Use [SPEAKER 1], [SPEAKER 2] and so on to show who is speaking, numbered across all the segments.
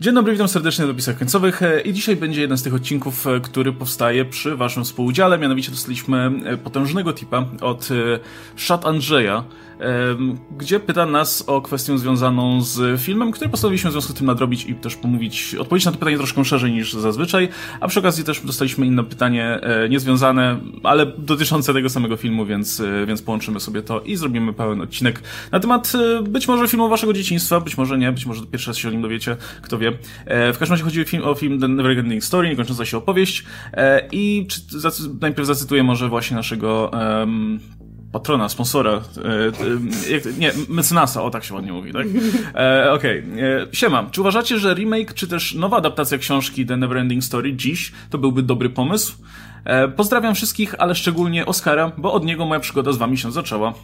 [SPEAKER 1] Dzień dobry, witam serdecznie na dopisach końcowych e, i dzisiaj będzie jeden z tych odcinków, e, który powstaje przy waszym współudziale, mianowicie dostaliśmy e, potężnego tipa od Szat Andrzeja, gdzie pyta nas o kwestię związaną z filmem, który postanowiliśmy w związku z tym nadrobić i też pomówić, odpowiedzieć na to pytanie troszkę szerzej niż zazwyczaj, a przy okazji też dostaliśmy inne pytanie, niezwiązane, ale dotyczące tego samego filmu, więc, więc połączymy sobie to i zrobimy pełen odcinek na temat być może filmu waszego dzieciństwa, być może nie, być może pierwszy raz się o nim dowiecie, kto wie. E, w każdym razie chodzi o film, o film The Never Ending Story, niekończąca się opowieść e, i czy, najpierw zacytuję może właśnie naszego um, patrona, sponsora, e, nie, mecenasa, o tak się ładnie mówi, tak? E, Okej, okay. siema, czy uważacie, że remake, czy też nowa adaptacja książki The Neverending Story dziś to byłby dobry pomysł? E, pozdrawiam wszystkich, ale szczególnie Oskara, bo od niego moja przygoda z wami się zaczęła.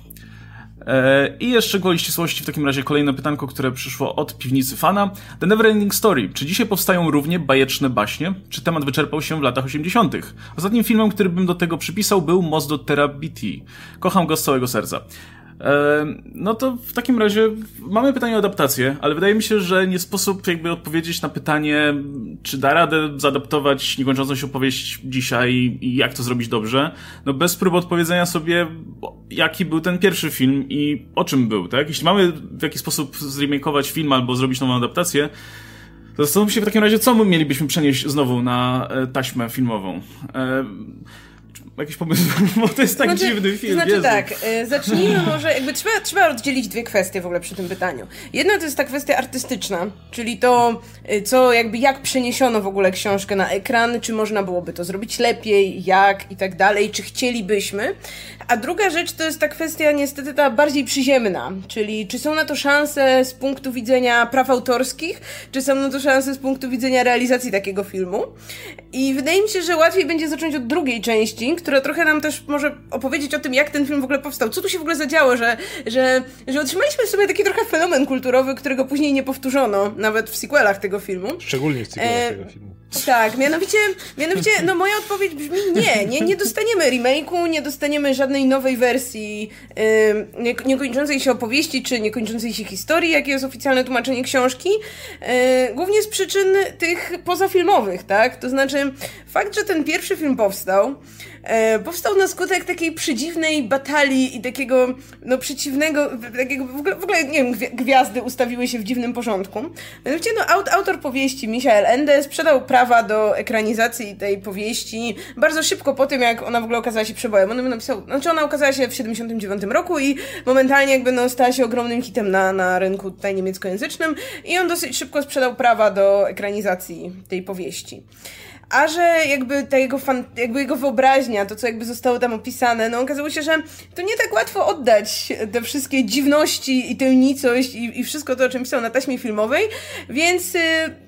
[SPEAKER 1] E, I jeszcze gwoli ścisłości w takim razie kolejne pytanko, które przyszło od piwnicy fana. The Neverending Story. Czy dzisiaj powstają równie bajeczne baśnie? Czy temat wyczerpał się w latach 80.? Ostatnim filmem, który bym do tego przypisał był Most do Terabiti. Kocham go z całego serca. No to w takim razie mamy pytanie o adaptację, ale wydaje mi się, że nie sposób jakby odpowiedzieć na pytanie, czy da radę zaadaptować niekończącą się opowieść dzisiaj i jak to zrobić dobrze, no bez próby odpowiedzenia sobie, jaki był ten pierwszy film i o czym był, tak? Jeśli mamy w jakiś sposób zremakeować film albo zrobić nową adaptację, to się w takim razie, co my mielibyśmy przenieść znowu na e, taśmę filmową jakiś pomysł, bo to jest tak znaczy, dziwny film.
[SPEAKER 2] Znaczy Jezu. tak, y, zacznijmy może, jakby trzeba, trzeba oddzielić dwie kwestie w ogóle przy tym pytaniu. Jedna to jest ta kwestia artystyczna, czyli to, y, co jakby, jak przeniesiono w ogóle książkę na ekran, czy można byłoby to zrobić lepiej, jak i tak dalej, czy chcielibyśmy. A druga rzecz to jest ta kwestia niestety ta bardziej przyziemna, czyli czy są na to szanse z punktu widzenia praw autorskich, czy są na to szanse z punktu widzenia realizacji takiego filmu. I wydaje mi się, że łatwiej będzie zacząć od drugiej części, która trochę nam też może opowiedzieć o tym, jak ten film w ogóle powstał. Co tu się w ogóle zadziało, że, że, że otrzymaliśmy w sobie taki trochę fenomen kulturowy, którego później nie powtórzono, nawet w sequelach tego filmu.
[SPEAKER 3] Szczególnie w sequelach e, tego filmu.
[SPEAKER 2] Tak, mianowicie, mianowicie, no moja odpowiedź brzmi nie, nie, nie dostaniemy remake'u, nie dostaniemy żadnej nowej wersji yy, niekończącej się opowieści, czy niekończącej się historii, jakie jest oficjalne tłumaczenie książki, yy, głównie z przyczyn tych pozafilmowych, tak? To znaczy, fakt, że ten pierwszy film powstał, E, powstał na skutek takiej przedziwnej batalii i takiego, no, przeciwnego, takiego, w ogóle, w ogóle, nie wiem, gwiazdy ustawiły się w dziwnym porządku. Mianowicie, no, aut, autor powieści, Michael Ende, sprzedał prawa do ekranizacji tej powieści bardzo szybko po tym, jak ona w ogóle okazała się przebojem. On napisał, znaczy ona okazała się w 79 roku i momentalnie jakby, no, stała się ogromnym hitem na, na rynku tutaj niemieckojęzycznym i on dosyć szybko sprzedał prawa do ekranizacji tej powieści a że jakby ta jego, fan, jakby jego wyobraźnia, to co jakby zostało tam opisane, no okazało się, że to nie tak łatwo oddać te wszystkie dziwności i tę nicość i, i wszystko to, o czym pisał na taśmie filmowej, więc y,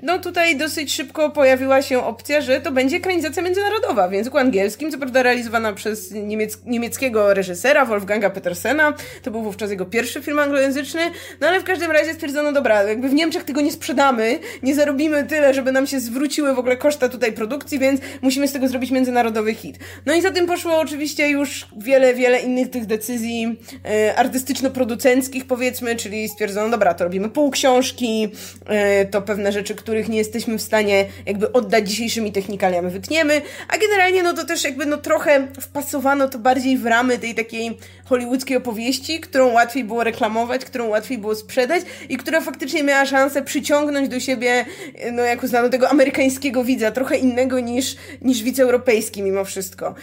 [SPEAKER 2] no tutaj dosyć szybko pojawiła się opcja, że to będzie ekranizacja międzynarodowa w języku angielskim, co prawda realizowana przez niemiec, niemieckiego reżysera Wolfganga Petersena, to był wówczas jego pierwszy film anglojęzyczny, no ale w każdym razie stwierdzono, dobra, jakby w Niemczech tego nie sprzedamy, nie zarobimy tyle, żeby nam się zwróciły w ogóle koszta tutaj produkcji, produkcji, więc musimy z tego zrobić międzynarodowy hit. No i za tym poszło oczywiście już wiele, wiele innych tych decyzji e, artystyczno-producenckich powiedzmy, czyli stwierdzono, dobra, to robimy pół książki, e, to pewne rzeczy, których nie jesteśmy w stanie jakby oddać dzisiejszymi technikaliami wytniemy, a generalnie no to też jakby no trochę wpasowano to bardziej w ramy tej takiej hollywoodzkiej opowieści, którą łatwiej było reklamować, którą łatwiej było sprzedać i która faktycznie miała szansę przyciągnąć do siebie, no jak uznano, tego amerykańskiego widza, trochę innego niż, niż widz europejski mimo wszystko.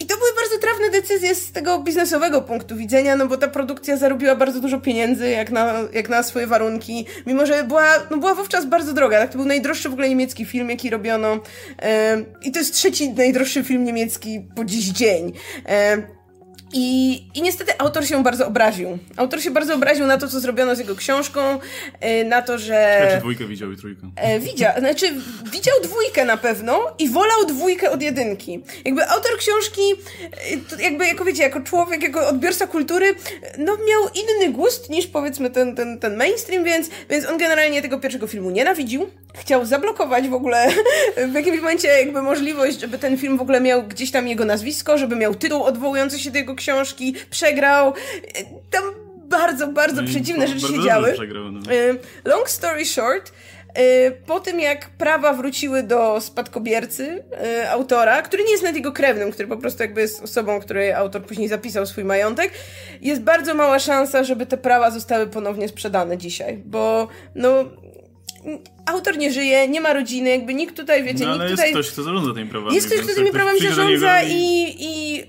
[SPEAKER 2] I to były bardzo trafne decyzje z tego biznesowego punktu widzenia, no bo ta produkcja zarobiła bardzo dużo pieniędzy, jak na, jak na swoje warunki, mimo że była, no była wówczas bardzo droga, tak? To był najdroższy w ogóle niemiecki film, jaki robiono. E, I to jest trzeci najdroższy film niemiecki po dziś dzień. E, i, I niestety autor się bardzo obraził. Autor się bardzo obraził na to, co zrobiono z jego książką, e, na to, że...
[SPEAKER 1] Czy dwójkę widział i trójkę?
[SPEAKER 2] E, widział, znaczy widział dwójkę na pewno i wolał dwójkę od jedynki. Jakby autor książki, e, jakby, jako wiecie, jako człowiek, jako odbiorca kultury, no miał inny gust niż powiedzmy ten, ten, ten mainstream, więc, więc on generalnie tego pierwszego filmu nienawidził. Chciał zablokować w ogóle w jakimś momencie jakby możliwość, żeby ten film w ogóle miał gdzieś tam jego nazwisko, żeby miał tytuł odwołujący się do jego książki, przegrał. Tam bardzo, bardzo no przeciwne rzeczy się działy. Przegrał, no. Y, long story short, po tym jak prawa wróciły do spadkobiercy autora, który nie jest nawet jego krewnym, który po prostu jakby jest osobą, której autor później zapisał swój majątek, jest bardzo mała szansa, żeby te prawa zostały ponownie sprzedane dzisiaj, bo no autor nie żyje, nie ma rodziny, jakby nikt tutaj, wiecie,
[SPEAKER 1] no,
[SPEAKER 2] ale
[SPEAKER 1] nikt
[SPEAKER 2] jest
[SPEAKER 1] tutaj... ktoś, kto zarządza tymi prawami.
[SPEAKER 2] Jest ktoś, kto tymi prawami zarządza i... i, i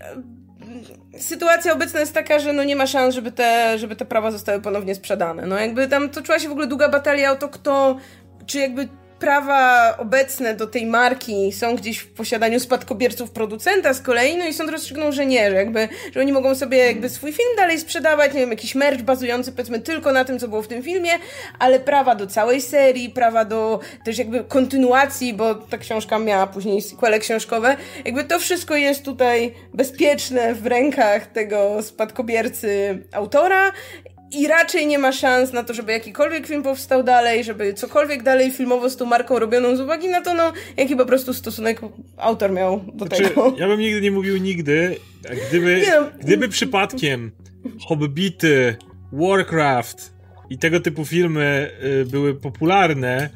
[SPEAKER 2] sytuacja obecna jest taka, że no nie ma szans, żeby te, żeby te prawa zostały ponownie sprzedane. No jakby tam toczyła się w ogóle długa batalia o to, kto, czy jakby prawa obecne do tej marki są gdzieś w posiadaniu spadkobierców producenta z kolei, no i sąd rozstrzygnął, że nie, że jakby, że oni mogą sobie jakby swój film dalej sprzedawać, nie wiem, jakiś merch bazujący powiedzmy tylko na tym, co było w tym filmie, ale prawa do całej serii, prawa do też jakby kontynuacji, bo ta książka miała później sequele książkowe, jakby to wszystko jest tutaj bezpieczne w rękach tego spadkobiercy autora i raczej nie ma szans na to, żeby jakikolwiek film powstał dalej, żeby cokolwiek dalej filmowo z tą marką robioną z uwagi na to, no, jaki po prostu stosunek autor miał do znaczy, tego.
[SPEAKER 3] Ja bym nigdy nie mówił nigdy, gdyby, no. gdyby przypadkiem Hobbity, Warcraft, i tego typu filmy y, były popularne,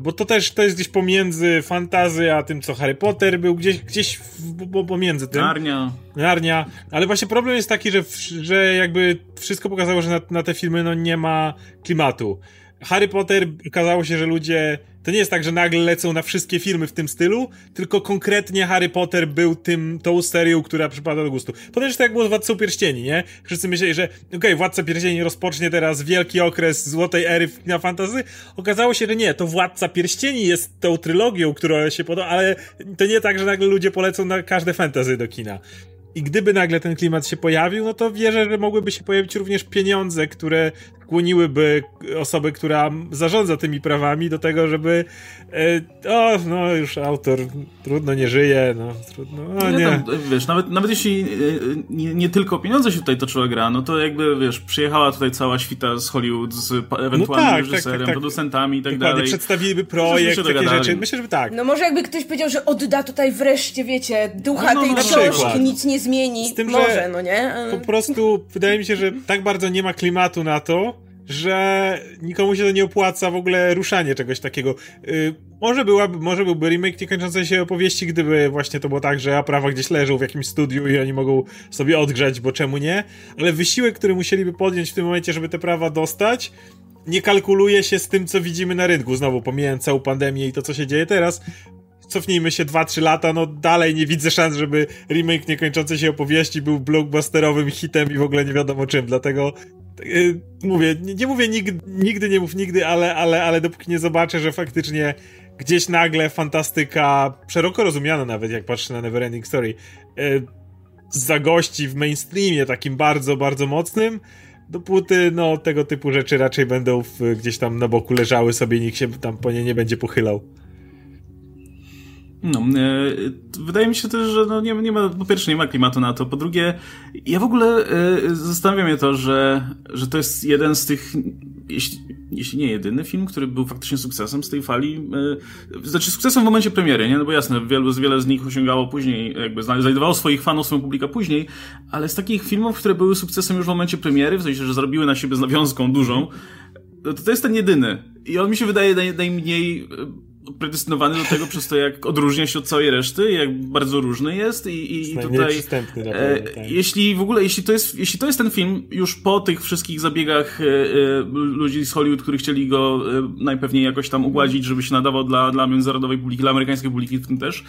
[SPEAKER 3] bo to też to jest gdzieś pomiędzy fantazy, a tym, co Harry Potter był, gdzieś, gdzieś w, pomiędzy tym.
[SPEAKER 1] Narnia.
[SPEAKER 3] Narnia. Ale właśnie problem jest taki, że, że jakby wszystko pokazało, że na, na te filmy no, nie ma klimatu. Harry Potter okazało się, że ludzie. To nie jest tak, że nagle lecą na wszystkie filmy w tym stylu, tylko konkretnie Harry Potter był tym, tą serią, która przypada do gustu. Potem też tak jak było z Władcą Pierścieni, nie? Wszyscy myśleli, że okej, okay, Władca Pierścieni rozpocznie teraz wielki okres złotej ery na fantazy. Okazało się, że nie, to Władca Pierścieni jest tą trylogią, która się podoba, ale to nie tak, że nagle ludzie polecą na każde fantazy do kina. I gdyby nagle ten klimat się pojawił, no to wierzę, że mogłyby się pojawić również pieniądze, które skłoniłyby osobę, która zarządza tymi prawami do tego, żeby e, o, no już autor trudno nie żyje, no trudno, no nie. Tam,
[SPEAKER 1] wiesz, nawet, nawet jeśli e, nie, nie, tylko pieniądze się tutaj toczyła gra, no to jakby, wiesz, przyjechała tutaj cała świta z Hollywood z ewentualnym no tak, reżyserem, tak, tak, producentami i tak Dokładnie, dalej.
[SPEAKER 3] przedstawiliby projekt, takie dogadali. rzeczy. Myślę, że tak.
[SPEAKER 2] No może jakby ktoś powiedział, że odda tutaj wreszcie, wiecie, ducha no, no, tej no, książki, nic nie zmieni. Z tym, może, no nie?
[SPEAKER 3] Po prostu wydaje mi się, że tak bardzo nie ma klimatu na to, że nikomu się to nie opłaca w ogóle ruszanie czegoś takiego. Yy, może, byłaby, może byłby remake niekończącej się opowieści, gdyby właśnie to było tak, że prawa gdzieś leżą w jakimś studiu i oni mogą sobie odgrzać, bo czemu nie? Ale wysiłek, który musieliby podjąć w tym momencie, żeby te prawa dostać, nie kalkuluje się z tym, co widzimy na rynku. Znowu, pomijając całą pandemię i to, co się dzieje teraz, cofnijmy się 2-3 lata, no dalej nie widzę szans, żeby remake niekończącej się opowieści był blockbusterowym hitem i w ogóle nie wiadomo czym, dlatego yy, mówię, nie, nie, mówię nigdy, nigdy, nie mów nigdy, ale, ale, ale dopóki nie zobaczę, że faktycznie gdzieś nagle fantastyka, szeroko rozumiana nawet, jak patrzę na Neverending Story, yy, zagości w mainstreamie takim bardzo, bardzo mocnym, dopóty, no, tego typu rzeczy raczej będą w, gdzieś tam na boku leżały sobie, nikt się tam po nie nie będzie pochylał.
[SPEAKER 1] No, e, wydaje mi się też, że no nie, nie ma, po pierwsze nie ma klimatu na to, po drugie ja w ogóle e, zastanawia mnie to, że, że to jest jeden z tych, jeśli, jeśli nie jedyny film, który był faktycznie sukcesem z tej fali, e, znaczy sukcesem w momencie premiery, nie? No bo jasne, wielu, wiele z nich osiągało później, jakby znajdowało swoich fanów, swoją publikę później, ale z takich filmów, które były sukcesem już w momencie premiery, w sensie, że zrobiły na siebie z nawiązką dużą, to, to jest ten jedyny. I on mi się wydaje naj, najmniej predestynowany do tego przez to, jak odróżnia się od całej reszty, jak bardzo różny jest i, i, tutaj
[SPEAKER 3] e,
[SPEAKER 1] tak. jeśli w ogóle, jeśli to jest, jeśli to jest ten film już po tych wszystkich zabiegach e, e, ludzi z Hollywood, którzy chcieli go e, najpewniej jakoś tam ugładzić, żeby się nadawał dla, dla międzynarodowej publiki, dla amerykańskiej publiki w tym też,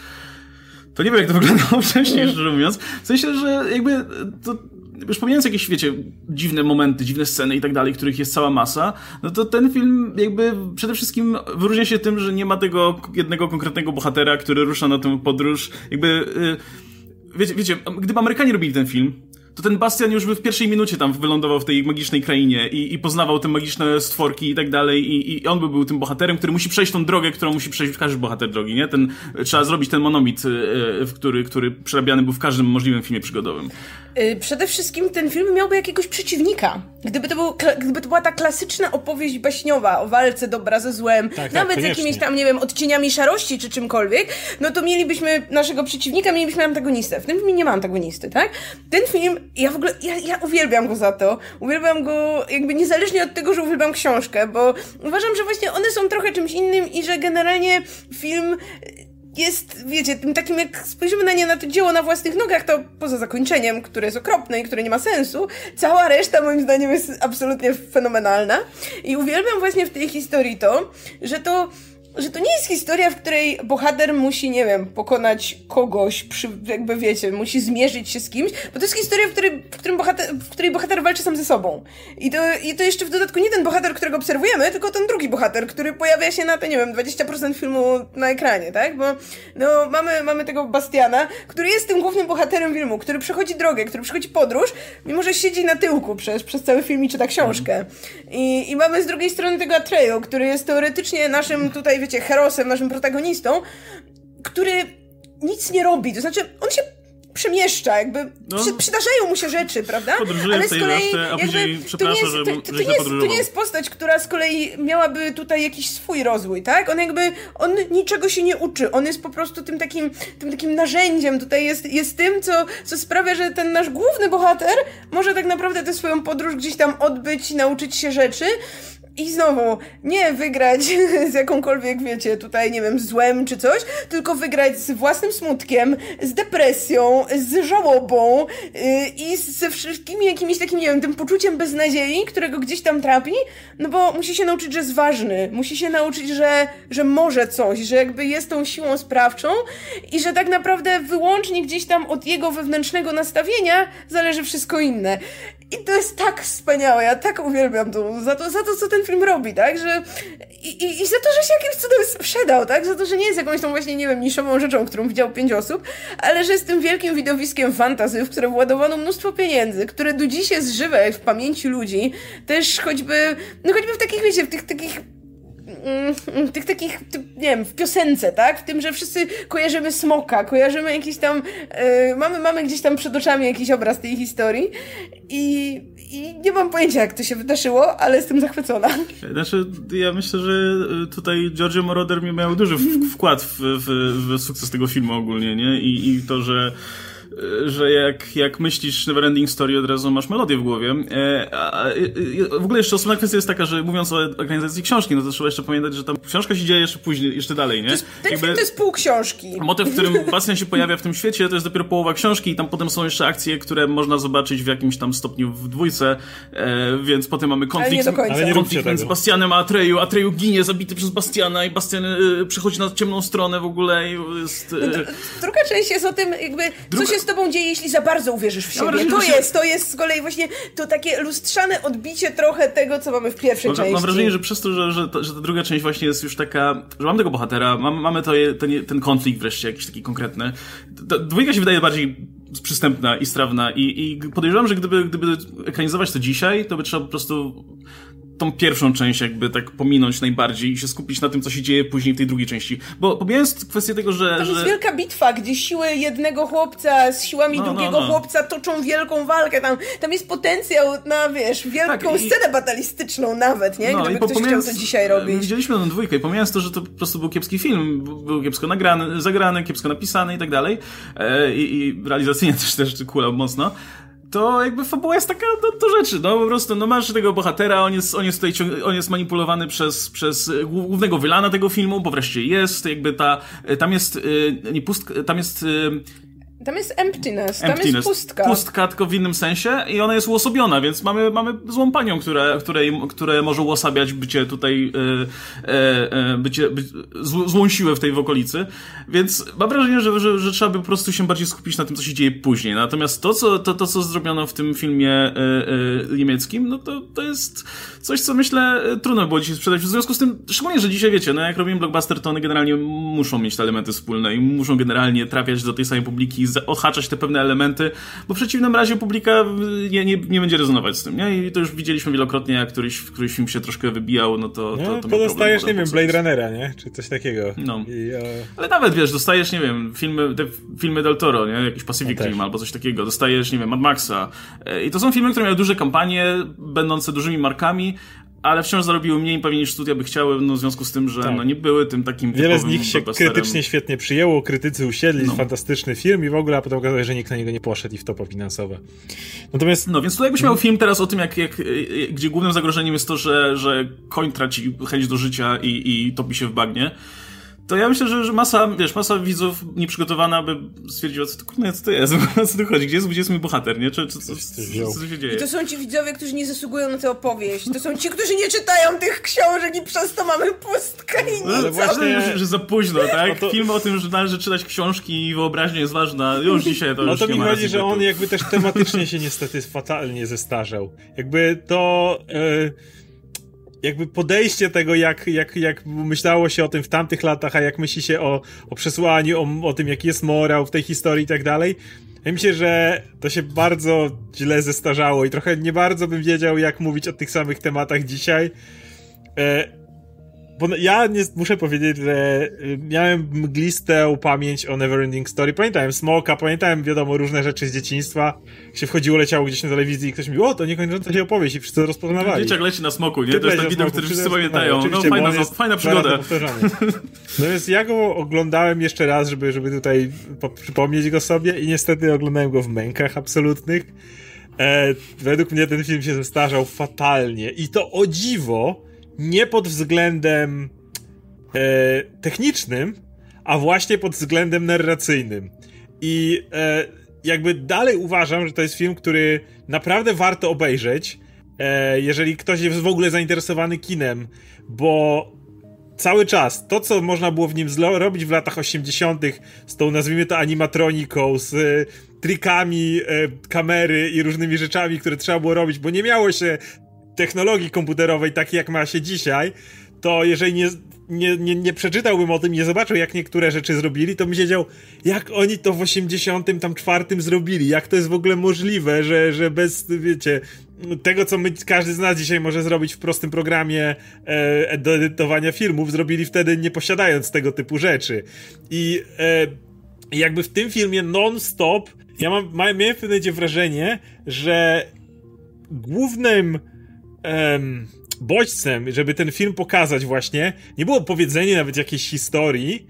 [SPEAKER 1] to nie wiem, jak to wyglądało wcześniej, szczerze mówiąc. W sensie, że jakby to już pomijając jakieś, wiecie, dziwne momenty, dziwne sceny i tak dalej, których jest cała masa, no to ten film jakby przede wszystkim wyróżnia się tym, że nie ma tego jednego konkretnego bohatera, który rusza na tę podróż. Jakby, yy, wiecie, wiecie, gdyby Amerykanie robili ten film, to ten Bastian już by w pierwszej minucie tam wylądował w tej magicznej krainie i, i poznawał te magiczne stworki i tak dalej i, i on by był tym bohaterem, który musi przejść tą drogę, którą musi przejść każdy bohater drogi, nie? Ten, trzeba zrobić ten monomit, y, który, który przerabiany był w każdym możliwym filmie przygodowym.
[SPEAKER 2] Y, przede wszystkim ten film miałby jakiegoś przeciwnika. Gdyby to, był, gdyby to była ta klasyczna opowieść baśniowa o walce dobra ze złem, tak, tak nawet tak, z jakimiś tam, nie wiem, odcieniami szarości czy czymkolwiek, no to mielibyśmy naszego przeciwnika, mielibyśmy antagonistę. W tym filmie nie ma antagonisty, tak? Ten film ja w ogóle, ja, ja uwielbiam go za to. Uwielbiam go jakby niezależnie od tego, że uwielbiam książkę, bo uważam, że właśnie one są trochę czymś innym i że generalnie film jest, wiecie, tym takim, jak spojrzymy na nie, na to dzieło na własnych nogach, to poza zakończeniem, które jest okropne i które nie ma sensu, cała reszta moim zdaniem jest absolutnie fenomenalna. I uwielbiam właśnie w tej historii to, że to że to nie jest historia, w której bohater musi, nie wiem, pokonać kogoś, przy, jakby wiecie, musi zmierzyć się z kimś, bo to jest historia, w której, w którym bohater, w której bohater walczy sam ze sobą. I to, I to jeszcze w dodatku nie ten bohater, którego obserwujemy, tylko ten drugi bohater, który pojawia się na, to nie wiem, 20% filmu na ekranie, tak? Bo no, mamy, mamy tego Bastiana, który jest tym głównym bohaterem filmu, który przechodzi drogę, który przechodzi podróż, mimo że siedzi na tyłku przez, przez cały film i czyta książkę. I, I mamy z drugiej strony tego Atreyu, który jest teoretycznie naszym tutaj, wiecie, herosem, naszym protagonistą, który nic nie robi. To znaczy, on się przemieszcza, jakby no. przy, przydarzają mu się rzeczy, prawda?
[SPEAKER 1] Podróżuje Ale z kolei a później
[SPEAKER 2] to nie, jest, to, to, nie jest, to nie jest postać, która z kolei miałaby tutaj jakiś swój rozwój, tak? On jakby, on niczego się nie uczy, on jest po prostu tym takim, tym takim narzędziem, tutaj jest, jest tym, co, co sprawia, że ten nasz główny bohater może tak naprawdę tę swoją podróż gdzieś tam odbyć, nauczyć się rzeczy, i znowu, nie wygrać z jakąkolwiek, wiecie, tutaj, nie wiem, złem czy coś, tylko wygrać z własnym smutkiem, z depresją, z żałobą yy, i ze wszystkimi jakimiś takim, nie wiem, tym poczuciem beznadziei, którego gdzieś tam trapi, no bo musi się nauczyć, że jest ważny, musi się nauczyć, że, że może coś, że jakby jest tą siłą sprawczą i że tak naprawdę wyłącznie gdzieś tam od jego wewnętrznego nastawienia zależy wszystko inne. I to jest tak wspaniałe, ja tak uwielbiam to, za to, za to co ten film robi, tak, że i, i, i za to, że się jakimś cudem sprzedał, tak, za to, że nie jest jakąś tą właśnie, nie wiem, niszową rzeczą, którą widział pięć osób, ale że jest tym wielkim widowiskiem fantazy, w które władowano mnóstwo pieniędzy, które do dziś jest żywe w pamięci ludzi, też choćby, no choćby w takich, wiecie, w tych takich tych takich, nie wiem, w piosence, tak? W tym, że wszyscy kojarzymy smoka, kojarzymy jakiś tam, yy, mamy, mamy gdzieś tam przed oczami jakiś obraz tej historii i, i nie mam pojęcia, jak to się wydarzyło, ale jestem zachwycona.
[SPEAKER 1] Znaczy, ja myślę, że tutaj Giorgio Moroder miał duży wkład w, w, w sukces tego filmu ogólnie, nie? I, i to, że że jak, jak myślisz Neverending Story, od razu masz melodię w głowie. E, a, w ogóle jeszcze osobna kwestia jest taka, że mówiąc o organizacji książki, no to trzeba jeszcze pamiętać, że tam książka się dzieje jeszcze później, jeszcze dalej, nie? To
[SPEAKER 2] jest, ten Jakby, film to jest pół książki.
[SPEAKER 1] Motyw, w którym Bastian się pojawia w tym świecie, to jest dopiero połowa książki i tam potem są jeszcze akcje, które można zobaczyć w jakimś tam stopniu w dwójce, e, więc potem mamy konflikt,
[SPEAKER 2] Ale
[SPEAKER 1] nie konflikt między Bastianem a Atreju. Atreju ginie, zabity przez Bastiana i Bastian e, przechodzi na ciemną stronę w ogóle i jest... E, no,
[SPEAKER 2] druga część jest o tym jakby, druga... z tobą dzieje, jeśli za bardzo uwierzysz w siebie. To jest, to jest z kolei właśnie to takie lustrzane odbicie trochę tego, co mamy w pierwszej
[SPEAKER 1] mam,
[SPEAKER 2] części.
[SPEAKER 1] Mam wrażenie, że przez to, że, że, to, że ta druga część właśnie jest już taka, że mamy tego bohatera, mam, mamy to, ten, ten konflikt wreszcie jakiś taki konkretny. Ta dwójka się wydaje bardziej przystępna i strawna i, i podejrzewam, że gdyby, gdyby ekranizować to dzisiaj, to by trzeba po prostu tą pierwszą część jakby tak pominąć najbardziej i się skupić na tym, co się dzieje później w tej drugiej części. Bo pomijając kwestię tego, że...
[SPEAKER 2] Tam
[SPEAKER 1] że...
[SPEAKER 2] jest wielka bitwa, gdzie siły jednego chłopca z siłami no, no drugiego no, no. chłopca toczą wielką walkę. Tam, tam jest potencjał na, wiesz, wielką tak, i... scenę batalistyczną nawet, nie? No, Gdyby ktoś chciał to dzisiaj robić.
[SPEAKER 1] Widzieliśmy tę dwójkę i pomijając to, że to po prostu był kiepski film, był kiepsko nagrany, zagrany, kiepsko napisany i tak dalej e, i, i realizacyjnie też, też kulał mocno, to jakby fabuła jest taka do, do, rzeczy, no po prostu, no masz tego bohatera, on jest, on jest tutaj, on jest manipulowany przez, przez głównego wylana tego filmu, bo wreszcie jest, jakby ta, tam jest, y, nie pustka, tam jest y,
[SPEAKER 2] tam jest emptiness, tam emptiness. jest pustka.
[SPEAKER 1] Pustka, tylko w innym sensie i ona jest uosobiona, więc mamy, mamy złą panią, które, której, które może uosabiać bycie tutaj, e, e, e bycie, by, złą siłę w tej w okolicy. Więc mam wrażenie, że, że, że trzeba by po prostu się bardziej skupić na tym, co się dzieje później. Natomiast to, co, to, to, co zrobiono w tym filmie e, e, niemieckim, no to, to jest coś, co myślę trudno było dzisiaj sprzedać. W związku z tym, szczególnie, że dzisiaj wiecie, no jak robimy blockbuster, to one generalnie muszą mieć te elementy wspólne i muszą generalnie trafiać do tej samej publiki ohaczać te pewne elementy, bo w przeciwnym razie publika nie, nie, nie będzie rezonować z tym, nie? I to już widzieliśmy wielokrotnie, jak któryś, któryś film się troszkę wybijał, no to...
[SPEAKER 3] No,
[SPEAKER 1] to,
[SPEAKER 3] to dostajesz, nie wiem, Blade Runnera, nie? Czy coś takiego. No. I,
[SPEAKER 1] e... Ale nawet, wiesz, dostajesz, nie wiem, filmy, te filmy Del Toro, nie? Jakiś Pacific no Rim albo coś takiego. Dostajesz, nie wiem, Mad Maxa. E, I to są filmy, które miały duże kampanie, będące dużymi markami, ale wciąż zarobiły mniej pewnie niż studia by chciały, no w związku z tym, że tak. no, nie były tym takim
[SPEAKER 3] Wiele z nich się krytycznie świetnie przyjęło, krytycy usiedli, no. fantastyczny film i w ogóle, a potem okazało się, że nikt na niego nie poszedł i w topo finansowe.
[SPEAKER 1] Natomiast... No, więc tutaj jakbyś miał film teraz o tym, jak, jak, gdzie głównym zagrożeniem jest to, że, że koń traci chęć do życia i, i topi się w bagnie, to ja myślę, że, że masa, wiesz, masa widzów nieprzygotowana by stwierdziła, co to kurde, co to jest, o co tu chodzi, gdzie jest, gdzie jest mój bohater, nie? Czy, czy, co, co, co się dzieje?
[SPEAKER 2] I to są ci widzowie, którzy nie zasługują na tę opowieść, to są ci, którzy nie czytają tych książek i przez to mamy pustkę i nic.
[SPEAKER 1] Ale właśnie, że, że za późno, tak? No to... Film o tym, że należy czytać książki i wyobraźnia jest ważna, już dzisiaj to
[SPEAKER 3] no
[SPEAKER 1] już
[SPEAKER 3] to mi chodzi, że on jakby też tematycznie się niestety fatalnie zestarzał. Jakby to... Yy jakby podejście tego, jak, jak, jak myślało się o tym w tamtych latach, a jak myśli się o, o przesłaniu, o, o tym, jaki jest morał w tej historii i tak dalej. Ja myślę, że to się bardzo źle zestarzało i trochę nie bardzo bym wiedział, jak mówić o tych samych tematach dzisiaj. E, bo ja nie, muszę powiedzieć, że y, miałem mglistą pamięć o Neverending Story. Pamiętałem Smoka, pamiętałem, wiadomo, różne rzeczy z dzieciństwa. Się wchodziło, leciało gdzieś na telewizji i ktoś mi o, to niekończąca się opowieść i wszyscy rozpoznawali.
[SPEAKER 1] Dzieciak leci na smoku, nie? Ty to jest ten widok, który wszyscy pamiętają. No, fajna, no, fajna przygoda.
[SPEAKER 3] No więc ja go oglądałem jeszcze raz, żeby, żeby tutaj przypomnieć go sobie i niestety oglądałem go w mękach absolutnych. E, według mnie ten film się zestarzał fatalnie i to o dziwo nie pod względem e, technicznym, a właśnie pod względem narracyjnym. I e, jakby dalej uważam, że to jest film, który naprawdę warto obejrzeć, e, jeżeli ktoś jest w ogóle zainteresowany kinem, bo cały czas to, co można było w nim robić w latach 80., z tą nazwijmy to animatroniką, z y, trikami y, kamery i różnymi rzeczami, które trzeba było robić, bo nie miało się technologii komputerowej takiej, jak ma się dzisiaj, to jeżeli nie, nie, nie, nie przeczytałbym o tym, nie zobaczył, jak niektóre rzeczy zrobili, to bym siedział, jak oni to w 84 zrobili, jak to jest w ogóle możliwe, że, że bez, wiecie, tego, co my, każdy z nas dzisiaj może zrobić w prostym programie e, do edytowania filmów, zrobili wtedy nie posiadając tego typu rzeczy. I e, jakby w tym filmie non-stop, ja mam, miałem w pewnym wrażenie, że głównym um, bodźcem, żeby ten film pokazać właśnie, nie było powiedzenie nawet jakiejś historii,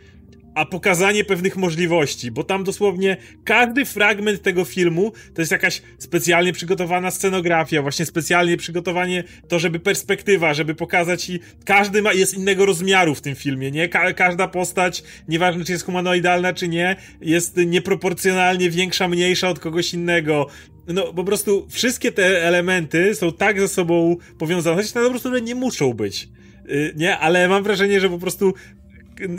[SPEAKER 3] a pokazanie pewnych możliwości, bo tam dosłownie każdy fragment tego filmu to jest jakaś specjalnie przygotowana scenografia, właśnie specjalnie przygotowanie to, żeby perspektywa, żeby pokazać i każdy ma, jest innego rozmiaru w tym filmie, nie? Ka każda postać, nieważne czy jest humanoidalna czy nie, jest nieproporcjonalnie większa, mniejsza od kogoś innego no po prostu wszystkie te elementy są tak ze sobą powiązane, chociaż po prostu nie muszą być. Yy, nie, ale mam wrażenie, że po prostu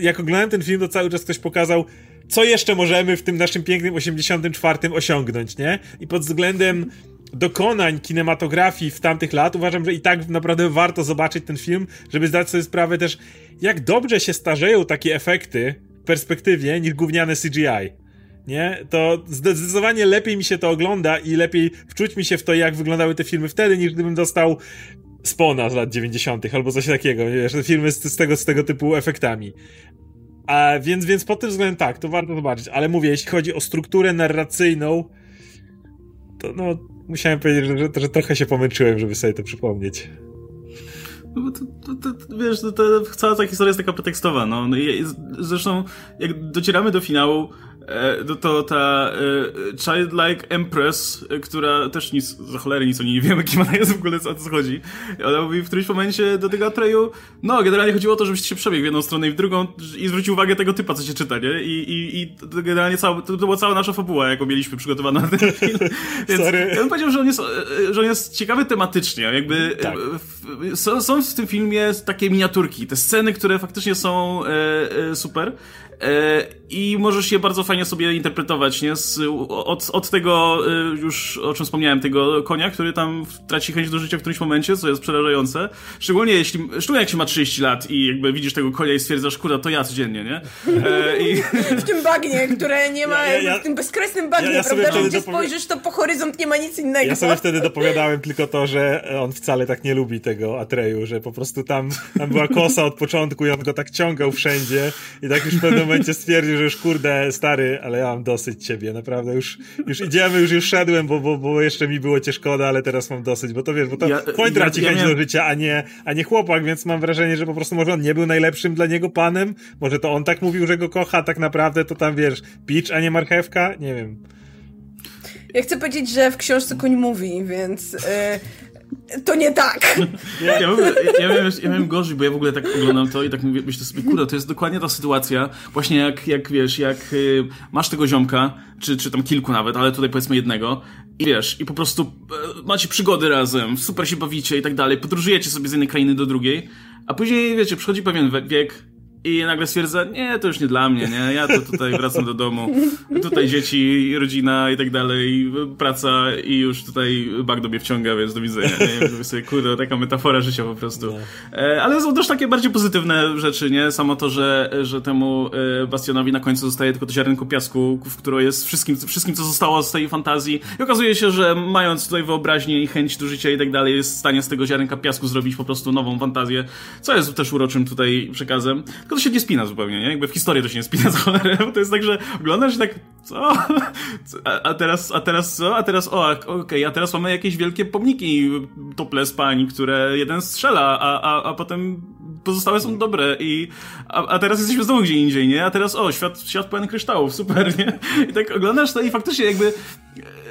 [SPEAKER 3] jak oglądałem ten film, to cały czas ktoś pokazał, co jeszcze możemy w tym naszym pięknym 84 osiągnąć, nie? I pod względem dokonań kinematografii w tamtych lat uważam, że i tak naprawdę warto zobaczyć ten film, żeby zdać sobie sprawę też, jak dobrze się starzeją takie efekty w perspektywie niż gówniane CGI nie? To zdecydowanie lepiej mi się to ogląda i lepiej wczuć mi się w to, jak wyglądały te filmy wtedy, niż gdybym dostał Spona z lat 90. albo coś takiego, wiesz, te filmy z, z, tego, z tego typu efektami. A więc, więc pod tym względem tak, to warto zobaczyć, ale mówię, jeśli chodzi o strukturę narracyjną, to no, musiałem powiedzieć, że, że, że trochę się pomęczyłem, żeby sobie to przypomnieć.
[SPEAKER 1] No to, to, to, wiesz, to, cała ta historia jest taka pretekstowa, no. no zresztą, jak docieramy do finału, E, to, to ta e, Childlike Empress, e, która też nic, za cholery nic o niej nie wiemy, kim ona jest w ogóle, o co chodzi. Ona mówi w którymś momencie do tego Atreyu, no generalnie chodziło o to, żebyś się przebiegł w jedną stronę i w drugą i zwrócił uwagę tego typa, co się czyta, nie? I, i, i to generalnie cała, to, to była cała nasza fabuła, jaką mieliśmy przygotowaną na ten film. Więc Sorry. ja bym powiedział, że on jest, że on jest ciekawy tematycznie, jakby tak. są, są w tym filmie takie miniaturki, te sceny, które faktycznie są e, e, super, I możesz je bardzo fajnie sobie interpretować, nie? Z, od, od tego, e, już o czym wspomniałem, tego konia, który tam traci chęć do życia w którymś momencie, co jest przerażające. Szczególnie jeśli, szczególnie jak się ma 30 lat i jakby widzisz tego konia i stwierdzasz, kurwa, to ja codziennie, nie?
[SPEAKER 2] E, i... W tym bagnie, które nie ma, ja, ja, w tym bezkresnym bagnie, ja, prawda? Że gdzie dopowi... spojrzysz, to po horyzont nie ma nic innego.
[SPEAKER 3] Ja sobie wtedy dopowiadałem tylko to, że on wcale tak nie lubi tego Atreju, że po prostu tam, tam była kosa od początku i on go tak ciągał wszędzie i tak już w pewnym momencie stwierdził, że już kurde, stary, ale ja mam dosyć ciebie, naprawdę, już, już idziemy, już już szedłem, bo, bo, bo jeszcze mi było cię szkoda, ale teraz mam dosyć, bo to wiesz, bo to ja, koń traci ja, ja chęć miałem... do życia, a nie, a nie chłopak, więc mam wrażenie, że po prostu może on nie był najlepszym dla niego panem, może to on tak mówił, że go kocha, tak naprawdę to tam, wiesz, picz, a nie marchewka, nie wiem.
[SPEAKER 2] Ja chcę powiedzieć, że w książce koń mówi, więc... Yy to nie tak.
[SPEAKER 1] Ja, ja, ogóle, ja, miałem, ja miałem gorzej, bo ja w ogóle tak oglądam to i tak mówię, myślę sobie, kurde, to jest dokładnie ta sytuacja, właśnie jak, jak wiesz, jak y, masz tego ziomka, czy, czy tam kilku nawet, ale tutaj powiedzmy jednego, i wiesz, i po prostu y, macie przygody razem, super się bawicie i tak dalej, podróżujecie sobie z jednej krainy do drugiej, a później, wiecie, przychodzi pewien wiek, i nagle stwierdza, nie, to już nie dla mnie, nie, ja to tutaj wracam do domu, tutaj dzieci, rodzina i tak dalej, praca i już tutaj bak do mnie wciąga, więc do widzenia, nie, sobie, kurde, taka metafora życia po prostu. No. E, ale są też takie bardziej pozytywne rzeczy, nie, samo to, że, że temu e, Bastionowi na końcu zostaje tylko to ziarenko piasku, w którym jest wszystkim, wszystkim, co zostało z tej fantazji i okazuje się, że mając tutaj wyobraźnię i chęć do życia i tak dalej, jest w stanie z tego ziarenka piasku zrobić po prostu nową fantazję, co jest też uroczym tutaj przekazem. Tylko to się nie spina zupełnie, nie? Jakby w historii to się nie spina za cholerę, bo to jest tak, że oglądasz tak, co? A, teraz, a teraz co? A teraz, o, okej, okay, a teraz mamy jakieś wielkie pomniki topless pań, które jeden strzela, a, a, a potem pozostałe są dobre i a, a teraz jesteśmy znowu gdzie indziej, nie? A teraz, o, świat, świat pełen kryształów, super, nie? I tak oglądasz to i faktycznie jakby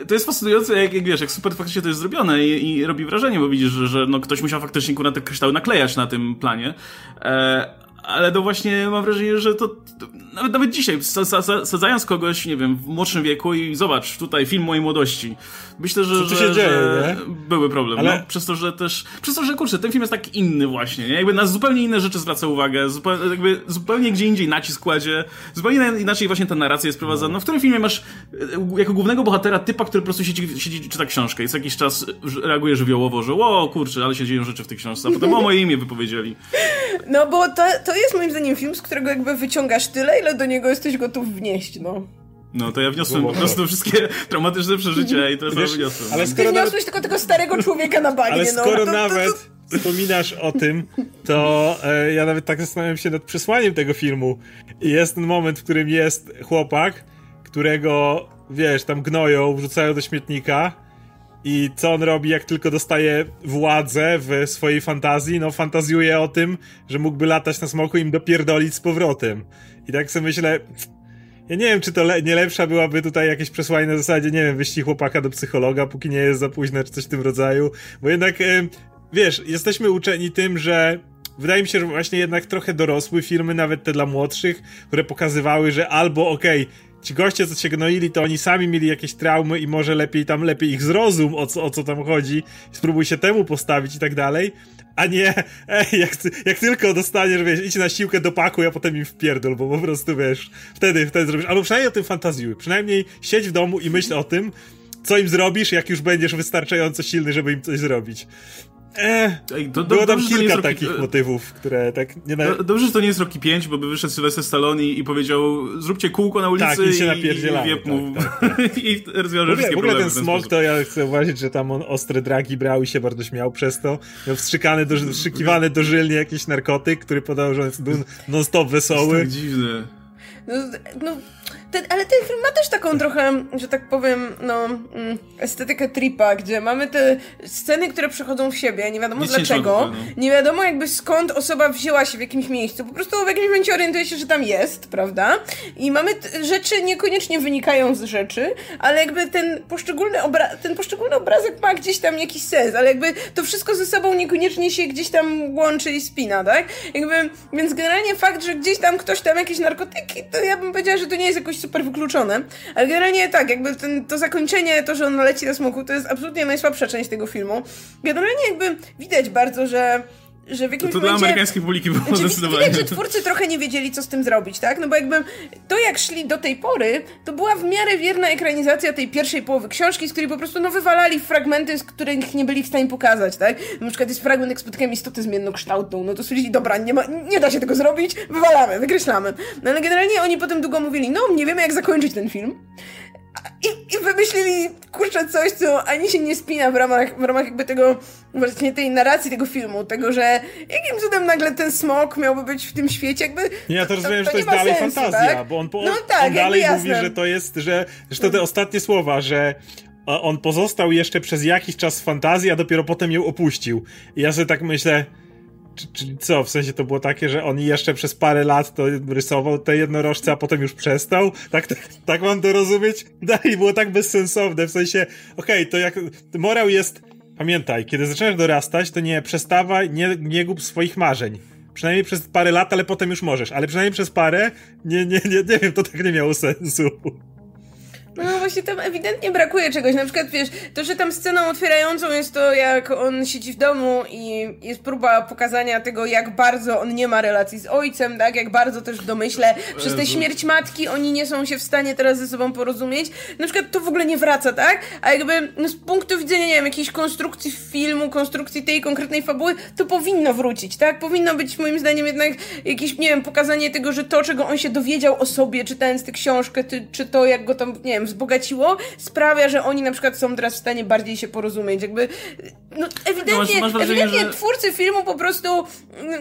[SPEAKER 1] to jest fascynujące, jak, jak wiesz, jak super faktycznie to jest zrobione i, i robi wrażenie, bo widzisz, że, że no, ktoś musiał faktycznie kurwa te kryształy naklejać na tym planie. E, ale to właśnie mam wrażenie, że to, to nawet, nawet dzisiaj, sadzając kogoś, nie wiem, w młodszym wieku i zobacz, tutaj film mojej młodości. Myślę, że,
[SPEAKER 3] Co tu się
[SPEAKER 1] że,
[SPEAKER 3] dzieje,
[SPEAKER 1] że były problemy. Ale... No, przez to, że też, przez to, że kurczę, ten film jest tak inny właśnie, nie? Jakby na zupełnie inne rzeczy zwraca uwagę, zupełnie, jakby zupełnie gdzie indziej nacisk kładzie, zupełnie inaczej właśnie ta narracja jest prowadzona. No, w którym filmie masz e, jako głównego bohatera typa, który po prostu siedzi, siedzi czyta książkę i co jakiś czas reaguje żywiołowo, że o kurczę, ale się dzieją rzeczy w tej książce, a potem o moje imię wypowiedzieli.
[SPEAKER 2] No bo to, to jest moim zdaniem film, z którego jakby wyciągasz tyle, ile do niego jesteś gotów wnieść, no.
[SPEAKER 1] No to ja wniosłem po prostu wszystkie traumatyczne przeżycia i to jest wyniosłem.
[SPEAKER 2] Ale skoro Ty wniosłeś nawet... tylko tego starego człowieka na bagnie,
[SPEAKER 3] Ale no. skoro no, to, nawet to, to... wspominasz o tym, to e, ja nawet tak zastanawiam się nad przesłaniem tego filmu. I jest ten moment, w którym jest chłopak, którego, wiesz, tam gnoją, wrzucają do śmietnika i co on robi, jak tylko dostaje władzę w swojej fantazji? No, fantazjuje o tym, że mógłby latać na smoku i im dopierdolić z powrotem. I tak sobie myślę, ja nie wiem, czy to le nie lepsza byłaby tutaj jakieś przesłanie na zasadzie, nie wiem, wyścig chłopaka do psychologa, póki nie jest za późno, czy coś w tym rodzaju. Bo jednak, y, wiesz, jesteśmy uczeni tym, że wydaje mi się, że właśnie jednak trochę dorosły filmy, nawet te dla młodszych, które pokazywały, że albo okej, okay, ci goście, co się gnoili, to oni sami mieli jakieś traumy i może lepiej tam, lepiej ich zrozum, o co, o co tam chodzi, spróbuj się temu postawić i tak dalej, a nie, ej, jak, jak tylko dostaniesz, wiesz, idź na siłkę do paku, a potem im wpierdol, bo po prostu, wiesz, wtedy, wtedy zrobisz, albo przynajmniej o tym fantazjuj, przynajmniej siedź w domu i myśl o tym, co im zrobisz, jak już będziesz wystarczająco silny, żeby im coś zrobić. Eh, Ej, do, do, było tam kilka takich Rocky, motywów, które tak nie
[SPEAKER 1] na... Dobrze, że to nie jest Rocky 5, bo by wyszedł Sylwester Stallone i, i powiedział zróbcie kółko na ulicy tak, i, się i, i wiep mu tak, tak, tak. i rozwiąże wszystkie
[SPEAKER 3] W ogóle ten,
[SPEAKER 1] ten
[SPEAKER 3] smok to ja chcę uważać, że tam on ostre dragi brał i się bardzo śmiał przez to. Miał wstrzykany, do, wstrzykiwany dożylnie jakiś narkotyk, który podał, że on jest non-stop wesoły. To
[SPEAKER 1] jest tak dziwne.
[SPEAKER 2] No, no ten, ale ten film ma też taką trochę, że tak powiem, no, mm, estetykę tripa, gdzie mamy te sceny, które przechodzą w siebie, nie wiadomo Nic dlaczego, nie, nie wiadomo jakby skąd osoba wzięła się w jakimś miejscu, po prostu w jakimś momencie orientuje się, że tam jest, prawda? I mamy rzeczy niekoniecznie wynikają z rzeczy, ale jakby ten poszczególny, obra ten poszczególny obrazek ma gdzieś tam jakiś sens, ale jakby to wszystko ze sobą niekoniecznie się gdzieś tam łączy i spina, tak? Jakby, więc generalnie fakt, że gdzieś tam ktoś tam jakieś narkotyki, to ja bym powiedziała, że to nie jest jakoś super wykluczone. Ale generalnie tak, jakby ten, to zakończenie, to, że on leci na smoku, to jest absolutnie najsłabsza część tego filmu. Generalnie jakby widać bardzo, że że w jakimś
[SPEAKER 1] to, to
[SPEAKER 2] momencie...
[SPEAKER 1] dla amerykańskiej publiki było znaczy, zdecydowanie.
[SPEAKER 2] Widać, że twórcy trochę nie wiedzieli, co z tym zrobić, tak? No bo jakby to, jak szli do tej pory, to była w miarę wierna ekranizacja tej pierwszej połowy książki, z której po prostu no wywalali fragmenty, z których nie byli w stanie pokazać, tak? Na przykład jest fragment, jak spotykałem istotę zmiennokształtną, no to stwierdzili, dobra, nie, ma, nie da się tego zrobić, wywalamy, wykreślamy. No ale generalnie oni potem długo mówili, no nie wiemy, jak zakończyć ten film. I i wymyślili, kurczę, coś, co ani się nie spina w ramach, w ramach jakby tego, właśnie tej narracji tego filmu, tego, że jakim cudem nagle ten smok miałby być w tym świecie, jakby...
[SPEAKER 3] Nie, ja to rozumiem, to, to że to jest dalej sensu, fantazja, tak? bo on, po, no tak, on dalej mówi, że to jest, że, że te ostatnie słowa, że on pozostał jeszcze przez jakiś czas w fantazji, a dopiero potem ją opuścił. I ja sobie tak myślę, Czyli co, w sensie to było takie, że on jeszcze przez parę lat to rysował te jednorożce, a potem już przestał? Tak, tak, tak mam to rozumieć? Dalej było tak bezsensowne, w sensie, okej, okay, to jak, morał jest, pamiętaj, kiedy zaczynasz dorastać, to nie przestawaj, nie, nie gub swoich marzeń. Przynajmniej przez parę lat, ale potem już możesz, ale przynajmniej przez parę, nie, nie, nie, nie wiem, to tak nie miało sensu.
[SPEAKER 2] No właśnie tam ewidentnie brakuje czegoś. Na przykład wiesz, to, że tam sceną otwierającą jest to, jak on siedzi w domu i jest próba pokazania tego, jak bardzo on nie ma relacji z ojcem, tak? Jak bardzo też w domyśle przez tę śmierć matki oni nie są się w stanie teraz ze sobą porozumieć. Na przykład to w ogóle nie wraca, tak? A jakby no, z punktu widzenia, nie wiem, jakiejś konstrukcji filmu, konstrukcji tej konkretnej fabuły, to powinno wrócić, tak? Powinno być moim zdaniem jednak jakieś, nie wiem, pokazanie tego, że to, czego on się dowiedział o sobie, czytając tę książkę, ty, czy to, jak go tam, nie wiem, wzbogaciło, sprawia, że oni na przykład są teraz w stanie bardziej się porozumieć. Jakby, no ewidentnie, no masz, ewidentnie że... twórcy filmu po prostu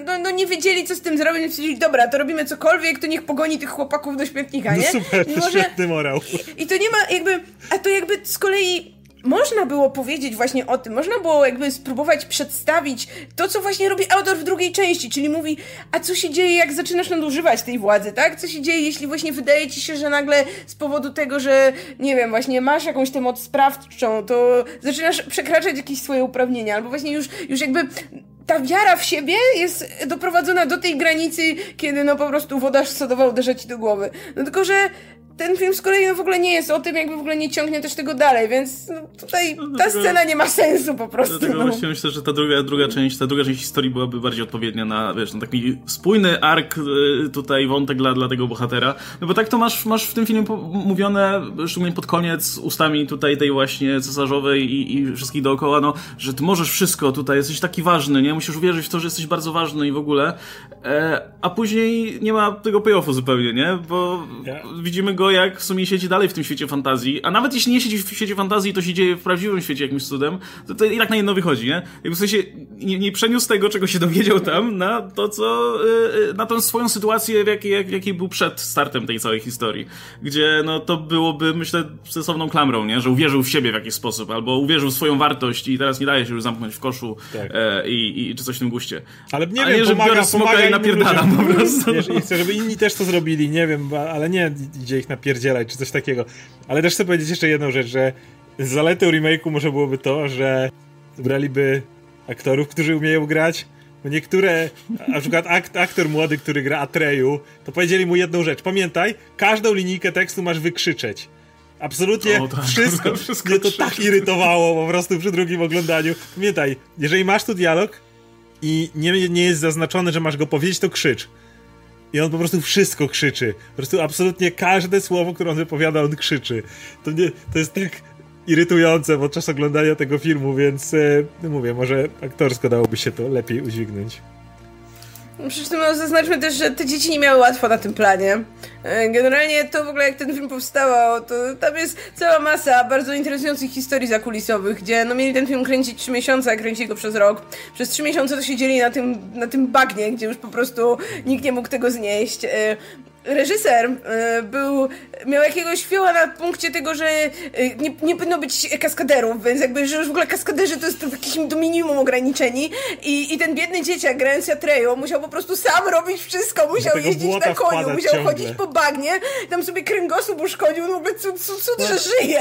[SPEAKER 2] no, no, nie wiedzieli, co z tym zrobić, stwierdzili, dobra, to robimy cokolwiek, to niech pogoni tych chłopaków do śmietnika, no nie?
[SPEAKER 3] No super, to świetny morał.
[SPEAKER 2] I, I to nie ma jakby, a to jakby z kolei można było powiedzieć właśnie o tym, można było jakby spróbować przedstawić to, co właśnie robi autor w drugiej części, czyli mówi, a co się dzieje, jak zaczynasz nadużywać tej władzy, tak? Co się dzieje, jeśli właśnie wydaje ci się, że nagle z powodu tego, że, nie wiem, właśnie masz jakąś tę moc sprawczą, to zaczynasz przekraczać jakieś swoje uprawnienia, albo właśnie już, już jakby ta wiara w siebie jest doprowadzona do tej granicy, kiedy no po prostu woda sodowa uderza ci do głowy. No tylko, że ten film z kolei no, w ogóle nie jest o tym, jakby w ogóle nie ciągnie też tego dalej, więc no, tutaj no, ta scena nie ma sensu po prostu.
[SPEAKER 1] Dlatego no. właśnie myślę, że ta druga, druga część, ta druga część historii byłaby bardziej odpowiednia na, wiesz, na taki spójny ark y, tutaj, wątek dla, dla tego bohatera. No bo tak to masz, masz w tym filmie mówione, szczególnie pod koniec, ustami tutaj tej właśnie cesarzowej i, i wszystkich dookoła, no, że ty możesz wszystko tutaj, jesteś taki ważny, nie? Musisz uwierzyć w to, że jesteś bardzo ważny i w ogóle. E, a później nie ma tego payoffu zupełnie, nie? Bo yeah. widzimy go jak w sumie siedzi dalej w tym świecie fantazji, a nawet jeśli nie siedzi w świecie fantazji, to się dzieje w prawdziwym świecie jakimś cudem, to, to i tak na jedno wychodzi, nie? Jakby w sensie nie, nie przeniósł tego, czego się dowiedział tam, na to, co, yy, na tą swoją sytuację, w jakiej, jak, jakiej był przed startem tej całej historii. Gdzie, no, to byłoby, myślę, sensowną klamrą, nie? Że uwierzył w siebie w jakiś sposób, albo uwierzył w swoją wartość i teraz nie daje się już zamknąć w koszu tak. e, i, i, czy coś w tym guście.
[SPEAKER 3] Ale nie a wiem, nie, że pomaga, pomaga i napierdalam po prostu. Wiesz, i chcę, żeby inni też to zrobili, nie wiem, ale nie idzie ich napierdzielać, czy coś takiego. Ale też chcę powiedzieć jeszcze jedną rzecz, że zaletą remake'u może byłoby to, że braliby aktorów, którzy umieją grać, bo niektóre, na przykład akt, aktor młody, który gra Atreyu, to powiedzieli mu jedną rzecz. Pamiętaj, każdą linijkę tekstu masz wykrzyczeć. Absolutnie o, tak, wszystko. wszystko. Mnie to tak irytowało po prostu przy drugim oglądaniu. Pamiętaj, jeżeli masz tu dialog i nie, nie jest zaznaczone, że masz go powiedzieć, to krzycz. I on po prostu wszystko krzyczy. Po prostu absolutnie każde słowo, które on wypowiada, on krzyczy. To, nie, to jest tak irytujące podczas oglądania tego filmu, więc e, no mówię, może aktorsko dałoby się to lepiej udźwignąć.
[SPEAKER 2] Przy czym no, zaznaczmy też, że te dzieci nie miały łatwo na tym planie. E, generalnie to w ogóle jak ten film powstawał, to tam jest cała masa bardzo interesujących historii zakulisowych, gdzie no mieli ten film kręcić 3 miesiące, a kręcili go przez rok. Przez 3 miesiące to siedzieli na tym, na tym bagnie, gdzie już po prostu nikt nie mógł tego znieść. E, reżyser y, był, miał jakiegoś fioła na punkcie tego, że y, nie, nie powinno być kaskaderów, więc jakby, że już w ogóle kaskaderzy to jest w jakimś do minimum ograniczeni. I, i ten biedny dzieciak grając Atrejo musiał po prostu sam robić wszystko, musiał jeździć na koniu, musiał ciągle. chodzić po bagnie, tam sobie kręgosłup uszkodził, no w ogóle cud, cud, cud że żyje?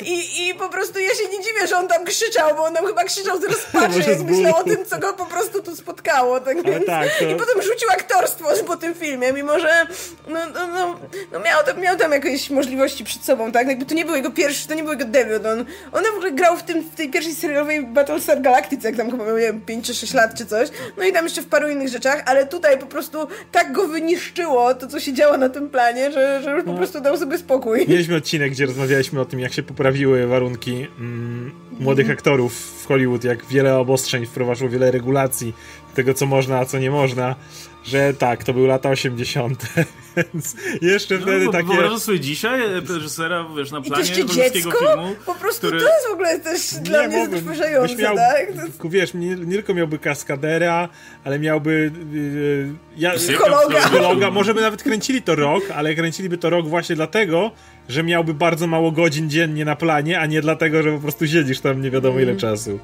[SPEAKER 2] I, i po prostu ja się nie dziwię, że on tam krzyczał, bo on tam chyba krzyczał z rozpaczy, jak myślał o tym, co go po prostu tu spotkało, tak więc... Tak, to... i potem rzucił aktorstwo po tym filmie, mimo że no, no, no, no miał, tam, miał tam jakieś możliwości przed sobą, tak? Jakby to nie był jego pierwszy, to nie był jego debiut. On, on w ogóle grał w, tym, w tej pierwszej serialowej Battlestar Galactica, jak tam chyba miał, nie wiem, 5 czy 6 lat czy coś. No i tam jeszcze w paru innych rzeczach, ale tutaj po prostu tak go wyniszczyło to, co się działo na tym planie, że, że już po no. prostu dał sobie spokój.
[SPEAKER 3] Mieliśmy odcinek, gdzie rozmawialiśmy o tym, jak się poprawiły warunki mm, młodych mm. aktorów w Hollywood, jak wiele obostrzeń wprowadziło, wiele regulacji tego, co można, a co nie można. Że tak, to były lata 80. Więc jeszcze no, wtedy takie...
[SPEAKER 1] Wyobrażasz sobie dzisiaj e, reżysera, wiesz, na planie
[SPEAKER 2] I dziecko?
[SPEAKER 1] filmu,
[SPEAKER 2] Po prostu który... to jest w ogóle też dla mnie zatrważające, miał, tak?
[SPEAKER 3] To... Wiesz, nie, nie, tylko miałby kaskadera, ale miałby... Yy,
[SPEAKER 2] ja, psychologa.
[SPEAKER 3] psychologa. Może by nawet kręcili to rok, ale kręciliby to rok właśnie dlatego, że miałby bardzo mało godzin dziennie na planie, a nie dlatego, że po prostu siedzisz tam nie wiadomo ile mm. czasu.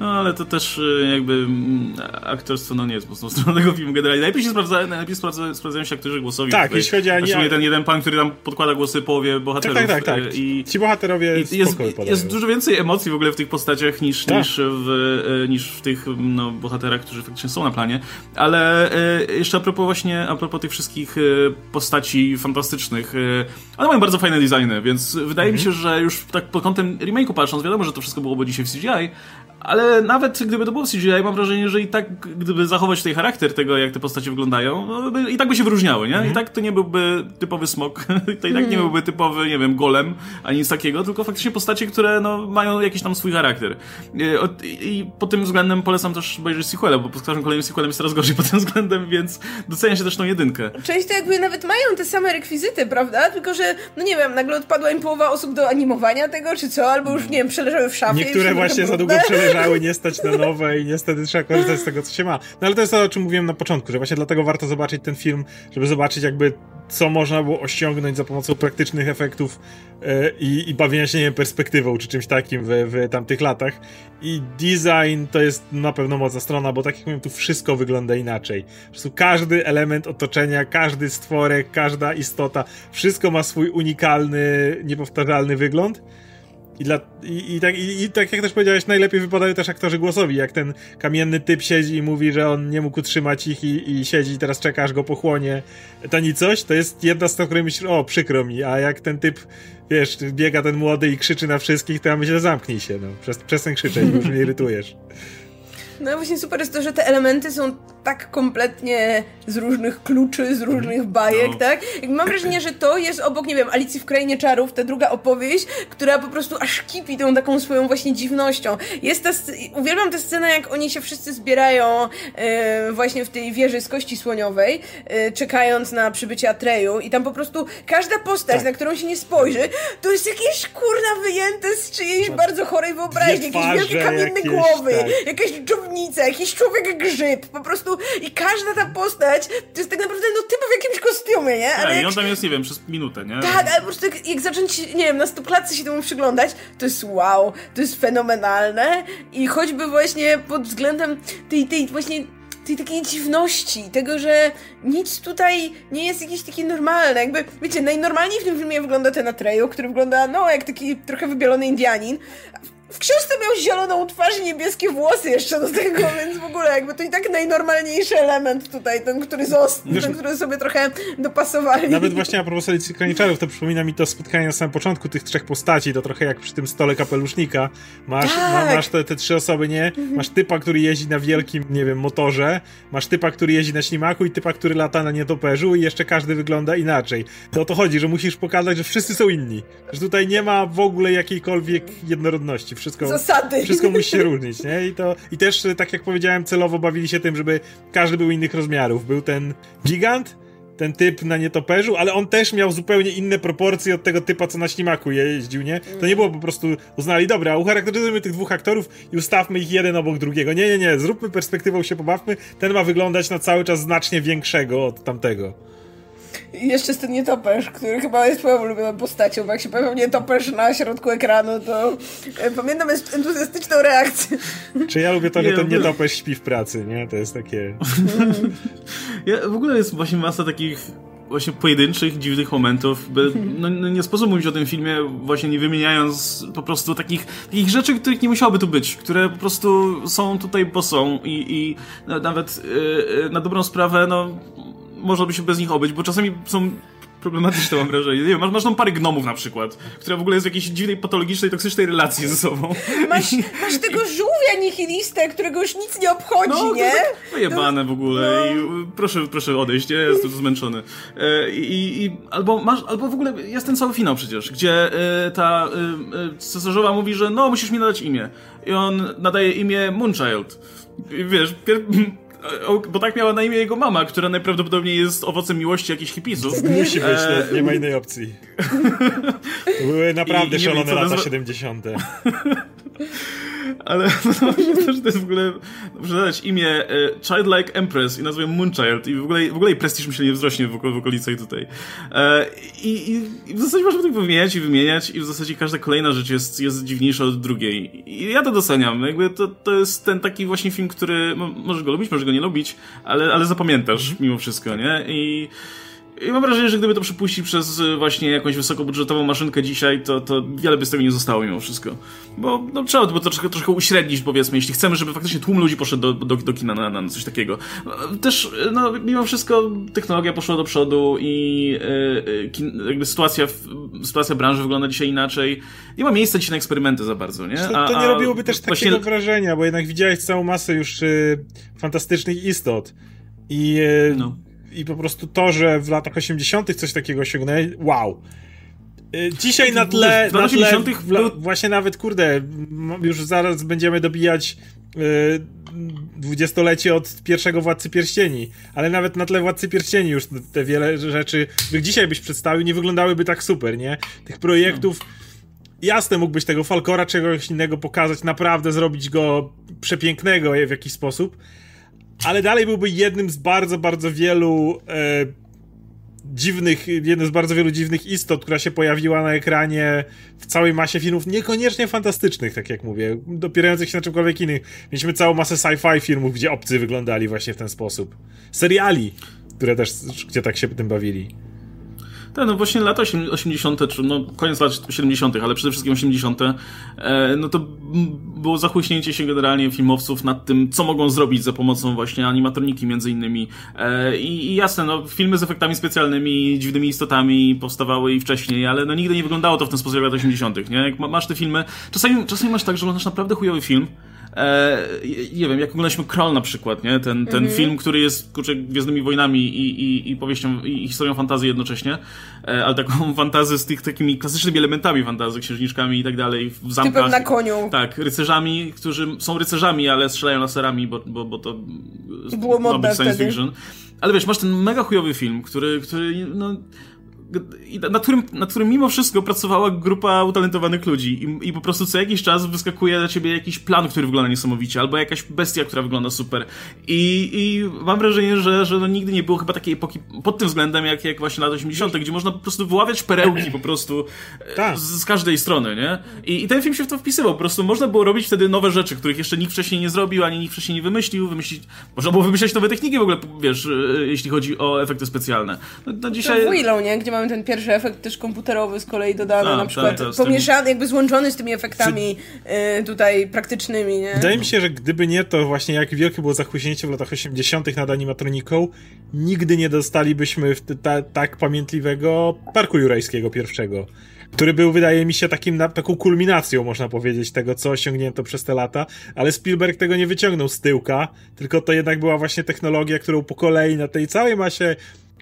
[SPEAKER 1] No ale to też y, jakby mm, aktorstwo no nie jest mocną stroną tego filmu generalnie. Najlepiej się sprawdza, najlepiej sprawdza, sprawdzają się aktorzy głosowi.
[SPEAKER 3] Tak, jeśli chodzi o...
[SPEAKER 1] Szczególnie ten jeden pan, który tam podkłada głosy połowie bohaterów.
[SPEAKER 3] Tak, tak, tak. tak. I, Ci bohaterowie i jest,
[SPEAKER 1] jest dużo więcej emocji w ogóle w tych postaciach niż, tak. niż, w, y, niż w tych no, bohaterach, którzy faktycznie są na planie. Ale y, jeszcze a propos właśnie, a propos tych wszystkich postaci fantastycznych, one mają bardzo fajne designy, więc wydaje mhm. mi się, że już tak pod kątem remake'u patrząc, wiadomo, że to wszystko byłoby dzisiaj w CGI, ale nawet gdyby to było CGI, mam wrażenie, że i tak, gdyby zachować tutaj charakter tego, jak te postacie wyglądają, no, i tak by się wyróżniały, nie? I tak to nie byłby typowy smok, to i tak nie mm. byłby typowy, nie wiem, golem, ani nic takiego, tylko faktycznie postacie, które no, mają jakiś tam swój charakter. I, i pod tym względem polecam też obejrzeć sequela, bo pod każdym kolejnym sequelem jest coraz gorzej pod tym względem, więc docenia się też tą jedynkę.
[SPEAKER 2] Część to jakby nawet mają te same rekwizyty, prawda? Tylko, że, no nie wiem, nagle odpadła im połowa osób do animowania tego, czy co, albo już, nie wiem, przeleżały w szafie.
[SPEAKER 3] Niektóre właśnie za długo przeleżały zależały, nie stać na nowe i niestety trzeba korzystać z tego, co się ma. No ale to jest to, o czym mówiłem na początku, że właśnie dlatego warto zobaczyć ten film, żeby zobaczyć jakby co można było osiągnąć za pomocą praktycznych efektów yy, i, i bawienia się nie wiem, perspektywą czy czymś takim w, w tamtych latach. I design to jest na pewno mocna strona, bo tak jak mówiłem, tu wszystko wygląda inaczej. Po prostu każdy element otoczenia, każdy stworek, każda istota, wszystko ma swój unikalny, niepowtarzalny wygląd. I, dla, i, i, tak, i, i, tak jak też powiedziałeś, najlepiej wypadają też aktorzy głosowi. Jak ten kamienny typ siedzi i mówi, że on nie mógł utrzymać ich i, i siedzi i teraz czeka, aż go pochłonie to nic coś, to jest jedna z tych, której myślisz, o, przykro mi. A jak ten typ, wiesz, biega ten młody i krzyczy na wszystkich, to ja myślę, zamknij się, no. Przez, przestań krzyczeć, już mnie irytujesz.
[SPEAKER 2] No właśnie super jest to, że te elementy są tak kompletnie z różnych kluczy, z różnych mhm. bajek, no. tak? Mam wrażenie, że to jest obok, nie wiem, Alicji w Krainie Czarów, ta druga opowieść, która po prostu aż kipi tą taką swoją właśnie dziwnością. Jest ta, uwielbiam tę scenę, jak oni się wszyscy zbierają e, właśnie w tej wieży z kości słoniowej, e, czekając na przybycie Atreju i tam po prostu każda postać, tak. na którą się nie spojrzy, to jest jakieś kurna wyjęte z czyjejś bardzo chorej wyobraźni, jakieś wielkie kamienne jakieś, głowy, tak. jakaś dżownica, jakiś człowiek grzyb, po prostu i każda ta postać to jest tak naprawdę no typ w jakimś kostiumie, nie?
[SPEAKER 1] Ale tak, i on tam jest, nie wiem, przez minutę, nie?
[SPEAKER 2] Tak, ale po prostu jak, jak zacząć, nie wiem, na stopklatce się temu przyglądać, to jest wow, to jest fenomenalne i choćby właśnie pod względem tej, tej właśnie tej takiej dziwności, tego, że nic tutaj nie jest jakieś takie normalne. Jakby, wiecie, najnormalniej w tym filmie wygląda ten Atreyu, który wygląda, no, jak taki trochę wybielony Indianin. W książce miał zieloną twarz i niebieskie włosy jeszcze do tego, więc w ogóle jakby to i tak najnormalniejszy element tutaj, ten, który został, ten, który sobie trochę dopasowali.
[SPEAKER 3] Nawet właśnie a propos Alicji Kraniczarów, to przypomina mi to spotkanie na samym początku tych trzech postaci, to trochę jak przy tym stole kapelusznika. Masz, tak. ma, masz te, te, trzy osoby, nie? Mhm. Masz typa, który jeździ na wielkim, nie wiem, motorze, masz typa, który jeździ na ślimaku i typa, który lata na nietoperzu i jeszcze każdy wygląda inaczej. To o to chodzi, że musisz pokazać, że wszyscy są inni. Że tutaj nie ma w ogóle jakiejkolwiek jednorodności wszystko,
[SPEAKER 2] Zasady.
[SPEAKER 3] wszystko musi się różnić, nie? I, to, I też, tak jak powiedziałem, celowo bawili się tym, żeby każdy był innych rozmiarów. Był ten gigant, ten typ na nietoperzu, ale on też miał zupełnie inne proporcje od tego typa, co na ślimaku jeździł, nie? To nie było po prostu uznali, dobra, ucharakteryzujmy tych dwóch aktorów i ustawmy ich jeden obok drugiego. Nie, nie, nie, zróbmy perspektywą, się pobawmy. Ten ma wyglądać na cały czas znacznie większego od tamtego.
[SPEAKER 2] I jeszcze jest ten nietoperz, który chyba jest moją ulubioną postacią, bo jak się pojawił nietoperz na środku ekranu, to e, pamiętam entuzjastyczną reakcję.
[SPEAKER 3] Czy ja lubię to, że ten nietoperz śpi w pracy, nie? To jest takie...
[SPEAKER 1] ja, w ogóle jest właśnie masa takich właśnie pojedynczych, dziwnych momentów. By, no, no, nie sposób mówić o tym filmie właśnie nie wymieniając po prostu takich, takich rzeczy, których nie musiałoby tu być, które po prostu są tutaj, bo są i, i nawet yy, na dobrą sprawę, no można by się bez nich obyć, bo czasami są problematyczne mam wrażenie. Nie wiem, masz, masz tam parę gnomów na przykład, która w ogóle jest w jakiejś dziwnej, patologicznej, toksycznej relacji ze sobą.
[SPEAKER 2] Masz, I... masz tego żółwia nihilistę, którego już nic nie obchodzi, no, nie?
[SPEAKER 1] No jebane w ogóle no. i proszę, proszę odejść, ja jestem zmęczony. E, I, i, albo masz, albo w ogóle jest ten cały finał przecież, gdzie e, ta e, cesarzowa mówi, że no, musisz mi nadać imię. I on nadaje imię Moonchild. I wiesz, bo tak miała na imię jego mama, która najprawdopodobniej jest owocem miłości jakichś hipisów.
[SPEAKER 3] Musi być, e... nie ma innej opcji. To były naprawdę I, szalone wiem, lata 70.
[SPEAKER 1] Ale no, to, że to jest w ogóle, muszę dać imię e, Childlike Empress i nazwę Moonchild i w ogóle, w ogóle jej prestiż myślę nie wzrośnie w, w okolicy tutaj. E, i, i, i, w zasadzie można tak wymieniać i wymieniać i w zasadzie każda kolejna rzecz jest, jest dziwniejsza od drugiej. I ja to doceniam. Jakby to, to jest ten taki właśnie film, który możesz go lubić, możesz go nie lubić, ale, ale zapamiętasz mhm. mimo wszystko, nie? I i mam wrażenie, że gdyby to przepuścić przez y, właśnie jakąś wysokobudżetową maszynkę dzisiaj, to, to wiele by z tego nie zostało mimo wszystko. Bo no, trzeba by to troszkę, troszkę uśrednić, powiedzmy, jeśli chcemy, żeby faktycznie tłum ludzi poszedł do, do, do kina na, na coś takiego. Też, no, mimo wszystko technologia poszła do przodu i yy, kin, jakby sytuacja, sytuacja branży wygląda dzisiaj inaczej. Nie ma miejsca dzisiaj na eksperymenty za bardzo, nie?
[SPEAKER 3] A, to nie robiłoby też właśnie... takiego wrażenia, bo jednak widziałeś całą masę już yy, fantastycznych istot. I yy, no i po prostu to, że w latach 80. coś takiego osiągnęli, wow. Y, dzisiaj na tle, na tle właśnie nawet, kurde, już zaraz będziemy dobijać dwudziestolecie od pierwszego Władcy Pierścieni, ale nawet na tle Władcy Pierścieni już te wiele rzeczy, których dzisiaj byś przedstawił, nie wyglądałyby tak super, nie? Tych projektów... Jasne, mógłbyś tego Falkora czegoś innego pokazać, naprawdę zrobić go przepięknego w jakiś sposób, ale dalej byłby jednym z bardzo, bardzo wielu e, dziwnych, jednym z bardzo wielu dziwnych istot, która się pojawiła na ekranie w całej masie filmów, niekoniecznie fantastycznych, tak jak mówię, dopierających się na czymkolwiek innym. Mieliśmy całą masę sci-fi filmów, gdzie obcy wyglądali właśnie w ten sposób. Seriali, które też, gdzie tak się tym bawili.
[SPEAKER 1] Tak, no właśnie lata 80., czy no koniec lat 70., ale przede wszystkim 80., e, no to było zachłyśnięcie się generalnie filmowców nad tym, co mogą zrobić za pomocą właśnie animatroniki między innymi. E, i, I jasne, no filmy z efektami specjalnymi, dziwnymi istotami powstawały i wcześniej, ale no nigdy nie wyglądało to w ten sposób jak lat 80., nie? Jak masz te filmy, czasami, czasami masz tak, że masz naprawdę chujowy film, e, nie wiem, jak oglądaliśmy Kroll na przykład, nie? Ten, ten mhm. film, który jest, kurczę, Gwiezdnymi Wojnami i, i, i powieścią, i historią fantazji jednocześnie, e, ale taką fantazję z tych takimi klasycznymi elementami fantazy, księżniczkami i tak dalej, w zamkach.
[SPEAKER 2] Typem na koniu.
[SPEAKER 1] Tak, rycerzami, którzy są rycerzami, ale strzelają laserami, bo, bo, bo to
[SPEAKER 2] było modne
[SPEAKER 1] science wtedy. fiction. Ale wiesz, masz ten mega chujowy film, który, który no, nad którym, nad którym mimo wszystko pracowała grupa utalentowanych ludzi I, i po prostu co jakiś czas wyskakuje na ciebie jakiś plan, który wygląda niesamowicie, albo jakaś bestia, która wygląda super. I, i mam wrażenie, że, że no nigdy nie było chyba takiej epoki pod tym względem, jak, jak właśnie lata 80., gdzie można po prostu wyławiać perełki po prostu e, tak. z, z, każdej strony, nie? I, I ten film się w to wpisywał, po prostu można było robić wtedy nowe rzeczy, których jeszcze nikt wcześniej nie zrobił, ani nikt wcześniej nie wymyślił, wymyślić, można było wymyślać nowe techniki w ogóle, wiesz, e, jeśli chodzi o efekty specjalne. No,
[SPEAKER 2] no dzisiaj... To Willow, nie? Gdzie mamy ten pierwszy efekt też komputerowy z kolei dodany, A, na przykład tak, pomieszany, jakby złączony z tymi efektami Czy... y, tutaj praktycznymi, nie?
[SPEAKER 3] Wydaje mi się, że gdyby nie to właśnie jak wielkie było zachłyśnięcie w latach 80. nad animatroniką, nigdy nie dostalibyśmy ta, tak pamiętliwego Parku Jurajskiego pierwszego który był, wydaje mi się, takim, taką kulminacją, można powiedzieć, tego, co osiągnięto przez te lata, ale Spielberg tego nie wyciągnął z tyłka, tylko to jednak była właśnie technologia, którą po kolei na tej całej masie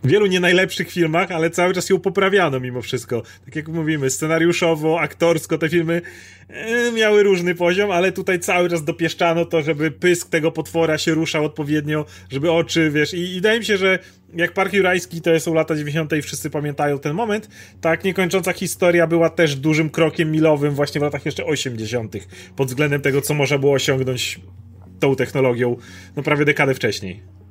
[SPEAKER 3] wielu nie najlepszych filmach, ale cały czas ją poprawiano mimo wszystko. Tak jak mówimy, scenariuszowo, aktorsko te filmy e, miały różny poziom, ale tutaj cały czas dopieszczano to, żeby pysk tego potwora się ruszał odpowiednio, żeby oczy, wiesz, i, i wydaje mi się, że jak Park Jurajski to są lata 90. i wszyscy pamiętają ten moment, tak niekończąca historia była też dużym krokiem milowym właśnie w latach jeszcze 80. pod względem tego, co można było osiągnąć tą technologią no prawie dekadę wcześniej.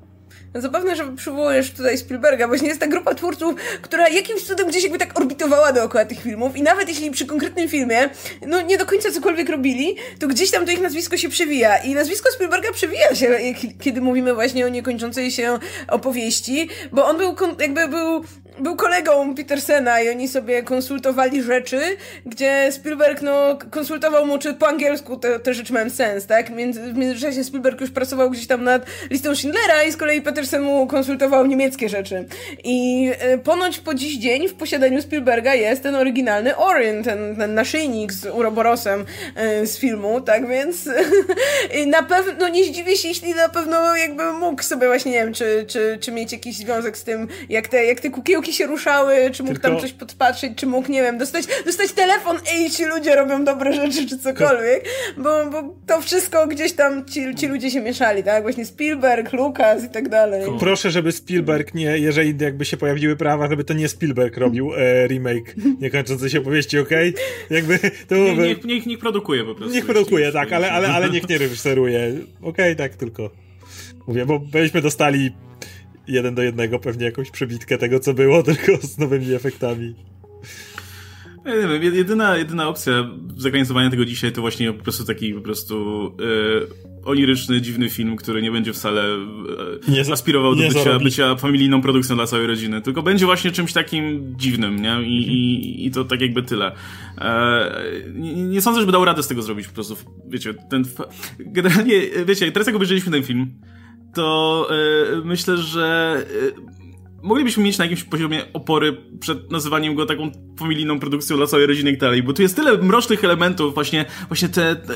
[SPEAKER 2] Zabawne, że przywołujesz tutaj Spielberga, właśnie jest ta grupa twórców, która jakimś cudem gdzieś jakby tak orbitowała dookoła tych filmów. I nawet jeśli przy konkretnym filmie, no nie do końca cokolwiek robili, to gdzieś tam to ich nazwisko się przewija. I nazwisko Spielberga przewija się, kiedy mówimy właśnie o niekończącej się opowieści, bo on był jakby był był kolegą Petersena i oni sobie konsultowali rzeczy, gdzie Spielberg no, konsultował mu, czy po angielsku te, te rzeczy mają sens, tak? Między, w międzyczasie Spielberg już pracował gdzieś tam nad listą Schindlera i z kolei Petersen mu konsultował niemieckie rzeczy. I e, ponoć po dziś dzień w posiadaniu Spielberga jest ten oryginalny Orion, ten, ten naszyjnik z Uroborosem e, z filmu, tak więc na pewno, no nie zdziwię się, jeśli na pewno jakby mógł sobie właśnie, nie wiem, czy, czy, czy mieć jakiś związek z tym, jak te, jak te kukiełki się ruszały, czy mógł
[SPEAKER 3] Tylko...
[SPEAKER 2] tam coś podpatrzeć, czy mógł, nie wiem, dostać, dostać telefon, ej, ci ludzie robią dobre rzeczy, czy cokolwiek, bo, bo to wszystko gdzieś tam ci, ci ludzie się mieszali, tak? Właśnie Spielberg, Lucas i tak dalej.
[SPEAKER 3] Proszę, żeby Spielberg nie, jeżeli jakby się pojawiły prawa, żeby to nie Spielberg robił e, remake niekończącej się opowieści, okej? Okay? Jakby to
[SPEAKER 1] byłoby... Niech, niech, niech produkuje po prostu.
[SPEAKER 3] Niech produkuje, tak, ale, ale, ale niech nie reżyseruje. Okej, okay, tak tylko. Mówię, bo byśmy dostali jeden do jednego pewnie jakąś przebitkę tego, co było, tylko z nowymi efektami.
[SPEAKER 1] Ja nie wiem, jedyna, jedyna opcja zakońcowania tego dzisiaj to właśnie po prostu taki po prostu e, oniryczny, dziwny film, który nie będzie wcale e, nie, aspirował do bycia, bycia familijną produkcją dla całej rodziny, tylko będzie właśnie czymś takim dziwnym, nie? I, mhm. i, i to tak jakby tyle. E, nie, nie, sądzę, żeby dał radę z tego zrobić po prostu, wiecie, ten... Generalnie, wiecie, teraz jak obejrzeliśmy ten film, to e, myślę, że e, moglibyśmy mieć na jakimś poziomie opory przed nazywaniem go taką familijną produkcją dla całej rodziny i tak dalej, bo tu jest tyle mrocznych elementów, właśnie, właśnie te, te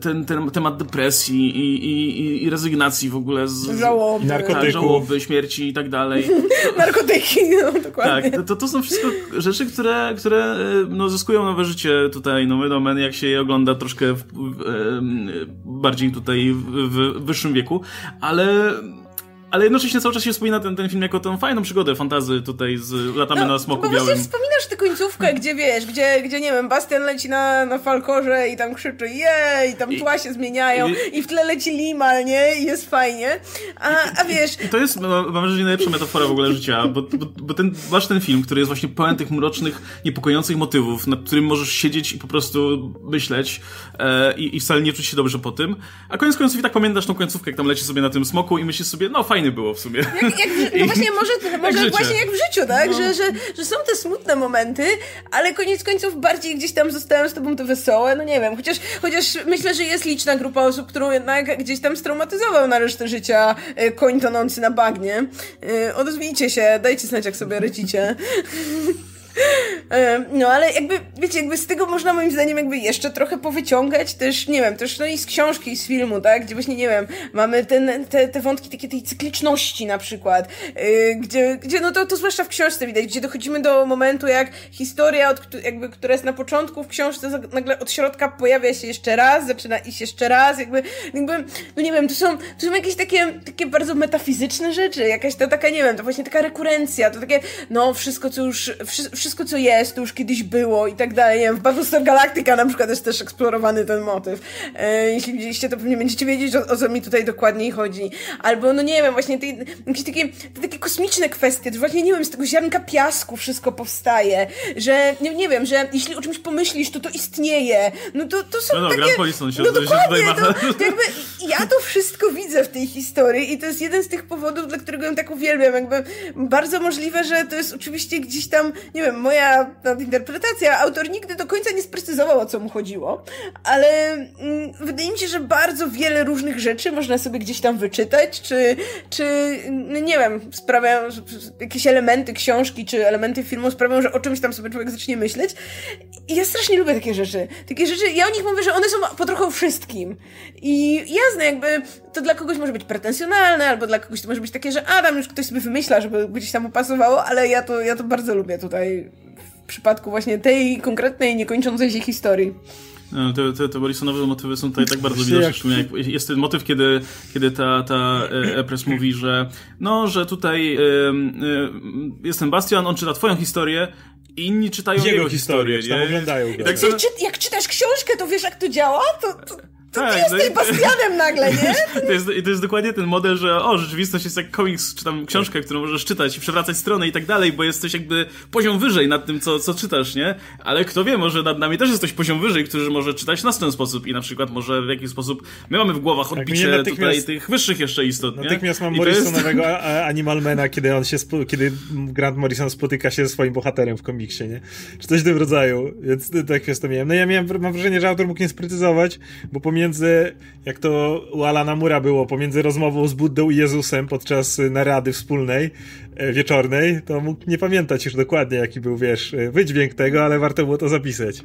[SPEAKER 1] ten, ten temat depresji i, i, i rezygnacji w ogóle z...
[SPEAKER 2] Żałoby.
[SPEAKER 3] Narkotyków.
[SPEAKER 1] żałoby, śmierci i tak dalej.
[SPEAKER 2] Narkotyki, no dokładnie.
[SPEAKER 1] Tak, to, to są wszystko rzeczy, które, które no, zyskują nowe życie tutaj, no wiadomo, jak się je ogląda troszkę w, w, bardziej tutaj w, w wyższym wieku, ale ale jednocześnie cały czas się wspomina ten, ten film jako tę fajną przygodę fantazy tutaj z latamy no, na smoku bo białym.
[SPEAKER 2] Wspominasz tę końcówkę, gdzie wiesz, gdzie, gdzie nie wiem, Bastian leci na, na falkorze i tam krzyczy jej, i tam tła się zmieniają i, i, w tle leci limal, nie? I jest fajnie. A, a wiesz...
[SPEAKER 1] I to jest, mam wrażenie, najlepsza metafora w ogóle życia, bo, bo, bo ten, masz ten film, który jest właśnie pełen tych mrocznych, niepokojących motywów, nad którym możesz siedzieć i po prostu myśleć e, i, i wcale nie czuć się dobrze po tym, a koniec końców i tak pamiętasz tą końcówkę, jak tam leci sobie na tym smoku i myślisz sobie, no fajnie fajnie było w sumie.
[SPEAKER 2] Jak, jak, no właśnie, może, może właśnie jak w życiu, tak? No. Że, że, że są te smutne momenty, ale koniec końców bardziej gdzieś tam zostają z tobą te wesołe, no nie wiem. Chociaż, chociaż myślę, że jest liczna grupa osób, którą jednak gdzieś tam straumatyzował na resztę życia e, koń tonący na bagnie. E, odezwijcie się, dajcie znać, jak sobie radzicie. No, ale jakby, wiecie, jakby z tego można moim zdaniem jakby jeszcze trochę powyciągać też, nie wiem, też no i z książki, i z filmu, tak, gdzie właśnie, nie wiem, mamy ten, te, te wątki takiej tej cykliczności na przykład, yy, gdzie, gdzie, no to, to zwłaszcza w książce widać, gdzie dochodzimy do momentu, jak historia, od, jakby, która jest na początku w książce, nagle od środka pojawia się jeszcze raz, zaczyna iść jeszcze raz, jakby, jakby, no nie wiem, to są, to są jakieś takie, takie bardzo metafizyczne rzeczy, jakaś ta taka, nie wiem, to właśnie taka rekurencja, to takie, no, wszystko, co już, wszystko, wszystko, co jest, to już kiedyś było i tak dalej. Nie wiem, w Battlestar Galactica na przykład jest też eksplorowany ten motyw. E, jeśli widzieliście, to pewnie będziecie wiedzieć, o, o, co mi tutaj dokładniej chodzi. Albo, no nie wiem, właśnie te, jakieś takie, te takie kosmiczne kwestie, że właśnie, nie wiem, z tego ziarnka piasku wszystko powstaje, że, nie, nie wiem, że jeśli o czymś pomyślisz, to to istnieje. No to, to są
[SPEAKER 1] no, no,
[SPEAKER 2] takie...
[SPEAKER 1] Grant się, no dokładnie, się
[SPEAKER 2] to, jakby ja to wszystko widzę w tej historii i to jest jeden z tych powodów, dla którego ją tak uwielbiam. Jakby bardzo możliwe, że to jest oczywiście gdzieś tam, nie wiem, moja interpretacja. Autor nigdy do końca nie sprecyzował, o co mu chodziło, ale mm, wydaje mi się, że bardzo wiele różnych rzeczy można sobie gdzieś tam wyczytać, czy, czy no nie wiem, sprawiają, jakieś elementy książki, czy elementy filmu sprawiają, że o czymś tam sobie człowiek zacznie myśleć. I ja strasznie lubię takie rzeczy. Takie rzeczy, ja o nich mówię, że one są po trochu wszystkim. I jasne, jakby to dla kogoś może być pretensjonalne, albo dla kogoś to może być takie, że a, tam już ktoś sobie wymyśla, żeby gdzieś tam upasowało, ale ja to, ja to bardzo lubię tutaj w przypadku właśnie tej konkretnej, niekończącej się historii.
[SPEAKER 1] No, te, te, te Morrisonowe motywy są tutaj tak bardzo widoczne. Jak... Jest ten motyw, kiedy, kiedy ta, ta e, Epres mówi, że no, że tutaj y, y, jest ten Bastian, on czyta twoją historię, i inni czytają jego, jego historię.
[SPEAKER 3] historię nie? oglądają
[SPEAKER 2] go. Tak, jak, jak czytasz książkę, to wiesz, jak to działa? To, to, to tak, ty jesteś no Bastianem nagle, nie?
[SPEAKER 1] To jest, to jest dokładnie ten model, że o, rzeczywistość jest jak komiks, czy tam książka, którą możesz czytać i przewracać stronę i tak dalej, bo jesteś jakby poziom wyżej nad tym, co, co czytasz, nie? Ale kto wie, może nad nami też jest ktoś poziom wyżej, który może czytać nas w ten sposób i na przykład może w jakiś sposób my mamy w głowach tak, odbicie tak, tutaj tych wyższych jeszcze istot,
[SPEAKER 3] nie? Natychmiast mam Morrisonowego jest... Animalmana, kiedy on się, kiedy Grant Morrison spotyka się ze swoim bohaterem w komiksie, nie? Czy coś w tym rodzaju, więc tak jest to miałem. No ja miałem, mam wrażenie, że autor mógł nie sprecyzować, bo pomiędzy jak to u Alana Mura było, pomiędzy rozmową z Buddą i Jezusem podczas narady wspólnej, e, wieczornej, to mógł nie pamiętać już dokładnie, jaki był, wiesz, e, wydźwięk tego, ale warto było to zapisać.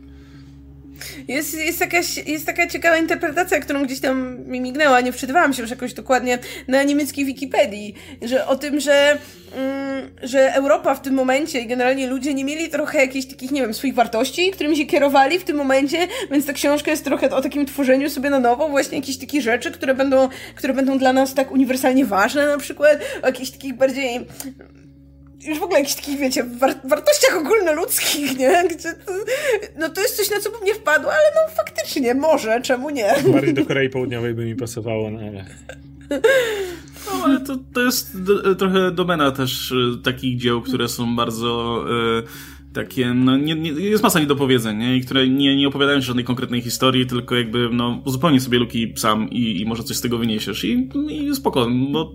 [SPEAKER 2] Jest, jest, jakaś, jest taka ciekawa interpretacja, którą gdzieś tam mi mignęła, nie wczytywałam się już jakoś dokładnie na niemieckiej Wikipedii, że o tym, że, mm, że Europa w tym momencie i generalnie ludzie nie mieli trochę jakichś takich, nie wiem, swoich wartości, którymi się kierowali w tym momencie, więc ta książka jest trochę o takim tworzeniu sobie na nowo właśnie jakichś takich rzeczy, które będą, które będą dla nas tak uniwersalnie ważne na przykład, o jakichś takich bardziej już w ogóle jakichś takich, wiecie, war wartościach ogólnoludzkich, nie? Gdzie to, no to jest coś, na co bym nie wpadła, ale no faktycznie, może, czemu nie?
[SPEAKER 3] Bardziej do Korei Południowej by mi pasowało, no ale...
[SPEAKER 1] No, ale to, to jest do, trochę domena też e, takich dzieł, które są bardzo... Y takie, no, nie, nie, jest masa niedopowiedzeń, nie? I które nie, nie opowiadają żadnej konkretnej historii, tylko jakby, no, uzupełnij sobie luki sam i, i może coś z tego wyniesiesz. I, i spoko, bo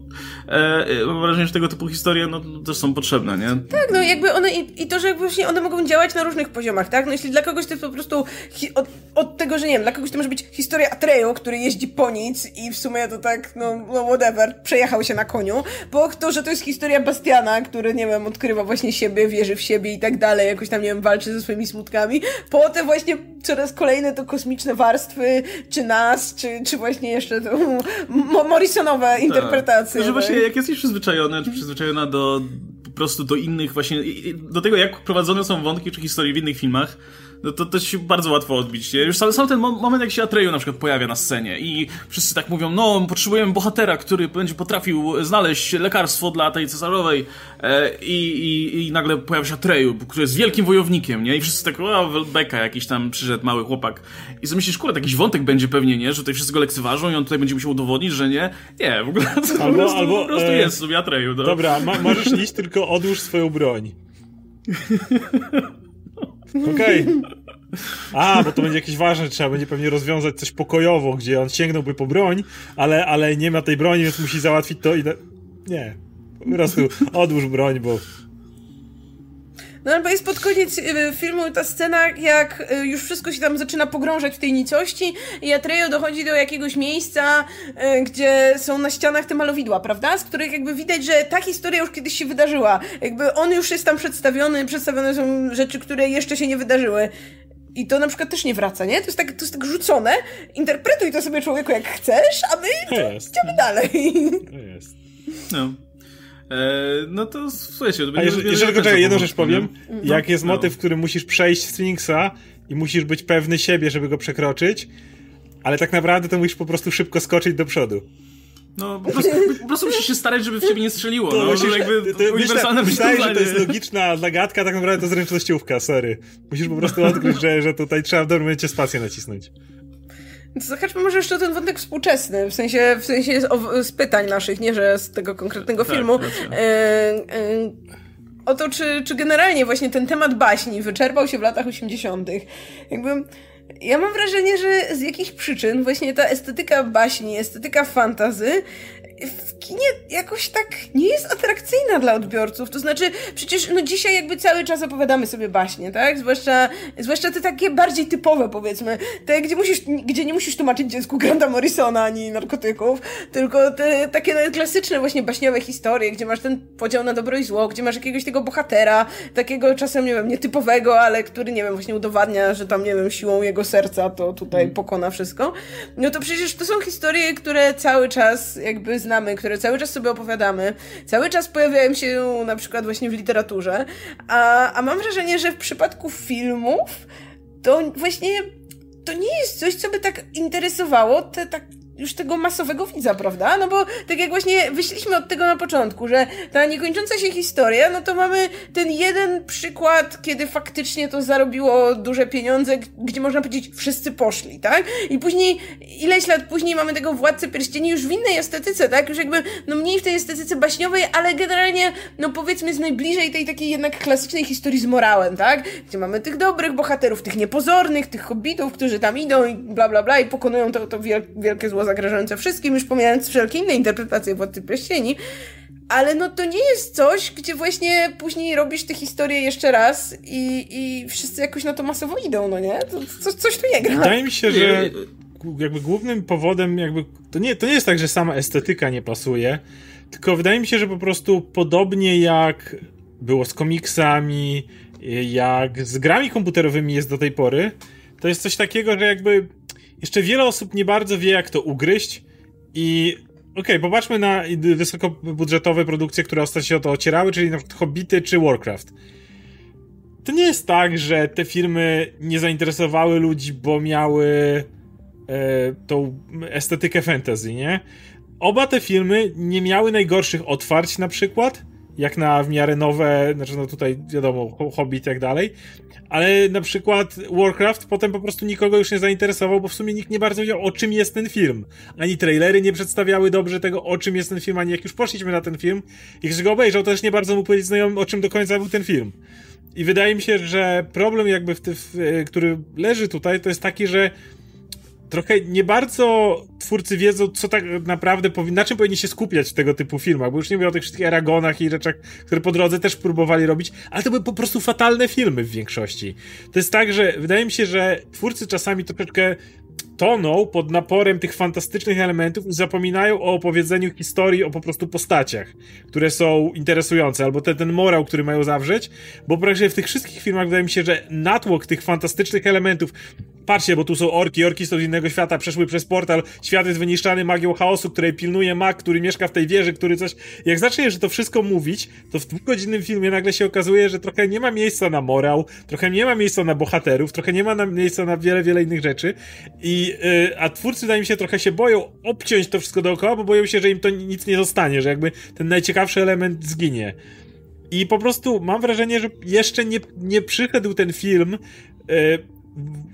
[SPEAKER 1] e, e, mam wrażenie, że tego typu historie, no, też są potrzebne, nie?
[SPEAKER 2] Tak, no, jakby one, i, i to, że jakby właśnie one mogą działać na różnych poziomach, tak? No, jeśli dla kogoś to jest po prostu hi, od, od tego, że nie wiem, dla kogoś to może być historia Atreju, który jeździ po nic i w sumie to tak, no, no whatever, przejechał się na koniu, bo to, że to jest historia Bastiana, który, nie wiem, odkrywa właśnie siebie, wierzy w siebie i tak dalej, jakoś tam, nie wiem, walczy ze swoimi smutkami. Potem właśnie coraz kolejne to kosmiczne warstwy, czy nas, czy, czy właśnie jeszcze to Morrisonowe tak. interpretacje.
[SPEAKER 1] Tak. Że właśnie jak jesteś przyzwyczajony, czy przyzwyczajona do po prostu do innych właśnie, do tego jak prowadzone są wątki czy historie w innych filmach, no to, to się bardzo łatwo odbić. Nie? Już sam, sam ten moment, jak się Atreyu na przykład pojawia na scenie i wszyscy tak mówią, no potrzebujemy bohatera, który będzie potrafił znaleźć lekarstwo dla tej cesarowej e, i, i, i nagle pojawia się Atreyu, który jest wielkim wojownikiem, nie? I wszyscy tak, o, Beka, jakiś tam przyszedł mały chłopak. I sobie myślisz, kurde, jakiś wątek będzie pewnie, nie? Że tutaj wszyscy go lekceważą i on tutaj będzie musiał udowodnić, że nie. Nie, w ogóle to albo, po prostu, albo, po prostu e... jest sobie Atreyu. No.
[SPEAKER 3] Dobra, ma, możesz iść, tylko odłóż swoją broń. Okej. Okay. A, bo to będzie jakieś ważne, trzeba będzie pewnie rozwiązać coś pokojowo, gdzie on sięgnąłby po broń, ale, ale nie ma tej broni, więc musi załatwić to i... Nie. Po prostu odłóż broń, bo
[SPEAKER 2] no albo jest pod koniec y, filmu ta scena, jak y, już wszystko się tam zaczyna pogrążać w tej nicości i Atrejo dochodzi do jakiegoś miejsca, y, gdzie są na ścianach te malowidła, prawda? Z których jakby widać, że ta historia już kiedyś się wydarzyła. Jakby on już jest tam przedstawiony, przedstawione są rzeczy, które jeszcze się nie wydarzyły. I to na przykład też nie wraca, nie? To jest tak, to jest tak rzucone. Interpretuj to sobie człowieku jak chcesz, a my idziemy dalej.
[SPEAKER 3] To jest.
[SPEAKER 1] No. E, no to słuchajcie, to
[SPEAKER 3] będzie... Jeżeli, jeżeli tylko czekaj, jedną rzecz powiem. No. Jak jest motyw, no. w którym musisz przejść Sphinxa i musisz być pewny siebie, żeby go przekroczyć, ale tak naprawdę to musisz po prostu szybko skoczyć do przodu.
[SPEAKER 1] No, po prostu, po prostu musisz się starać, żeby w ciebie nie strzeliło. To no, musisz, no, jakby to, uniwersalne
[SPEAKER 3] myślę, że to jest logiczna zagadka, tak naprawdę to zręcznościówka, sorry. Musisz po prostu odkryć, że, że tutaj trzeba w dobrym momencie spację nacisnąć.
[SPEAKER 2] Zahaczmy może jeszcze o ten wątek współczesny, w sensie, w sensie z, pytań naszych, nie że z tego konkretnego tak, filmu. E, e, o to, czy, czy generalnie właśnie ten temat baśni wyczerpał się w latach 80. Jakby ja mam wrażenie, że z jakichś przyczyn właśnie ta estetyka baśni, estetyka fantazy w kinie jakoś tak nie jest atrakcyjna dla odbiorców. To znaczy, przecież no dzisiaj jakby cały czas opowiadamy sobie baśnie, tak? Zwłaszcza, zwłaszcza te takie bardziej typowe, powiedzmy. Te, gdzie, musisz, gdzie nie musisz tłumaczyć dziecku Granta Morrisona ani narkotyków, tylko te takie klasyczne właśnie baśniowe historie, gdzie masz ten podział na dobro i zło, gdzie masz jakiegoś tego bohatera, takiego czasem, nie wiem, nietypowego, ale który, nie wiem, właśnie udowadnia, że tam, nie wiem, siłą jego serca to tutaj mm. pokona wszystko. No to przecież to są historie, które cały czas jakby znamy, które cały czas sobie opowiadamy, cały czas pojawiają się na przykład właśnie w literaturze, a, a mam wrażenie, że w przypadku filmów to właśnie to nie jest coś, co by tak interesowało te tak już tego masowego widza, prawda? No bo tak jak właśnie wyszliśmy od tego na początku, że ta niekończąca się historia, no to mamy ten jeden przykład, kiedy faktycznie to zarobiło duże pieniądze, gdzie można powiedzieć, wszyscy poszli, tak? I później, ileś lat później mamy tego Władcę Pierścieni już w innej estetyce, tak? Już jakby, no mniej w tej estetyce baśniowej, ale generalnie, no powiedzmy jest najbliżej tej takiej jednak klasycznej historii z morałem, tak? Gdzie mamy tych dobrych bohaterów, tych niepozornych, tych hobbitów, którzy tam idą i bla bla bla i pokonują to, to wielkie zło zagrażające wszystkim, już pomijając wszelkie inne interpretacje Władcy Pierścieni, ale no to nie jest coś, gdzie właśnie później robisz tę historię jeszcze raz i, i wszyscy jakoś na to masowo idą, no nie? Co, coś tu nie gra.
[SPEAKER 3] Wydaje mi się, że jakby głównym powodem jakby, to nie, to nie jest tak, że sama estetyka nie pasuje, tylko wydaje mi się, że po prostu podobnie jak było z komiksami, jak z grami komputerowymi jest do tej pory, to jest coś takiego, że jakby jeszcze wiele osób nie bardzo wie, jak to ugryźć i okej, okay, popatrzmy na wysokobudżetowe produkcje, które ostatnio się o to ocierały, czyli na przykład Hobbity czy Warcraft. To nie jest tak, że te firmy nie zainteresowały ludzi, bo miały e, tą estetykę fantasy, nie? Oba te filmy nie miały najgorszych otwarć na przykład, jak na w miarę nowe, znaczy no tutaj wiadomo, Hobbit i tak dalej, ale na przykład Warcraft potem po prostu nikogo już nie zainteresował, bo w sumie nikt nie bardzo wiedział o czym jest ten film. Ani trailery nie przedstawiały dobrze tego, o czym jest ten film, ani jak już poszliśmy na ten film i ktoś go obejrzał, to też nie bardzo mu powiedzieć znajomym, o czym do końca był ten film. I wydaje mi się, że problem jakby, w, w, który leży tutaj, to jest taki, że trochę nie bardzo twórcy wiedzą, co tak naprawdę powinni, na czym powinni się skupiać w tego typu filmach, bo już nie mówię o tych wszystkich Aragonach i rzeczach, które po drodze też próbowali robić, ale to były po prostu fatalne filmy w większości. To jest tak, że wydaje mi się, że twórcy czasami troszeczkę toną pod naporem tych fantastycznych elementów i zapominają o opowiedzeniu historii o po prostu postaciach, które są interesujące, albo ten, ten morał, który mają zawrzeć, bo praktycznie w tych wszystkich filmach wydaje mi się, że natłok tych fantastycznych elementów patrzcie, bo tu są orki, orki są z innego świata, przeszły przez portal, świat jest wyniszczany magią chaosu, której pilnuje mag, który mieszka w tej wieży, który coś... Jak zaczniesz że to wszystko mówić, to w dwugodzinnym filmie nagle się okazuje, że trochę nie ma miejsca na morał, trochę nie ma miejsca na bohaterów, trochę nie ma na miejsca na wiele, wiele innych rzeczy i... Yy, a twórcy, wydaje mi się, trochę się boją obciąć to wszystko dookoła, bo boją się, że im to nic nie zostanie, że jakby ten najciekawszy element zginie. I po prostu mam wrażenie, że jeszcze nie, nie przyszedł ten film, yy,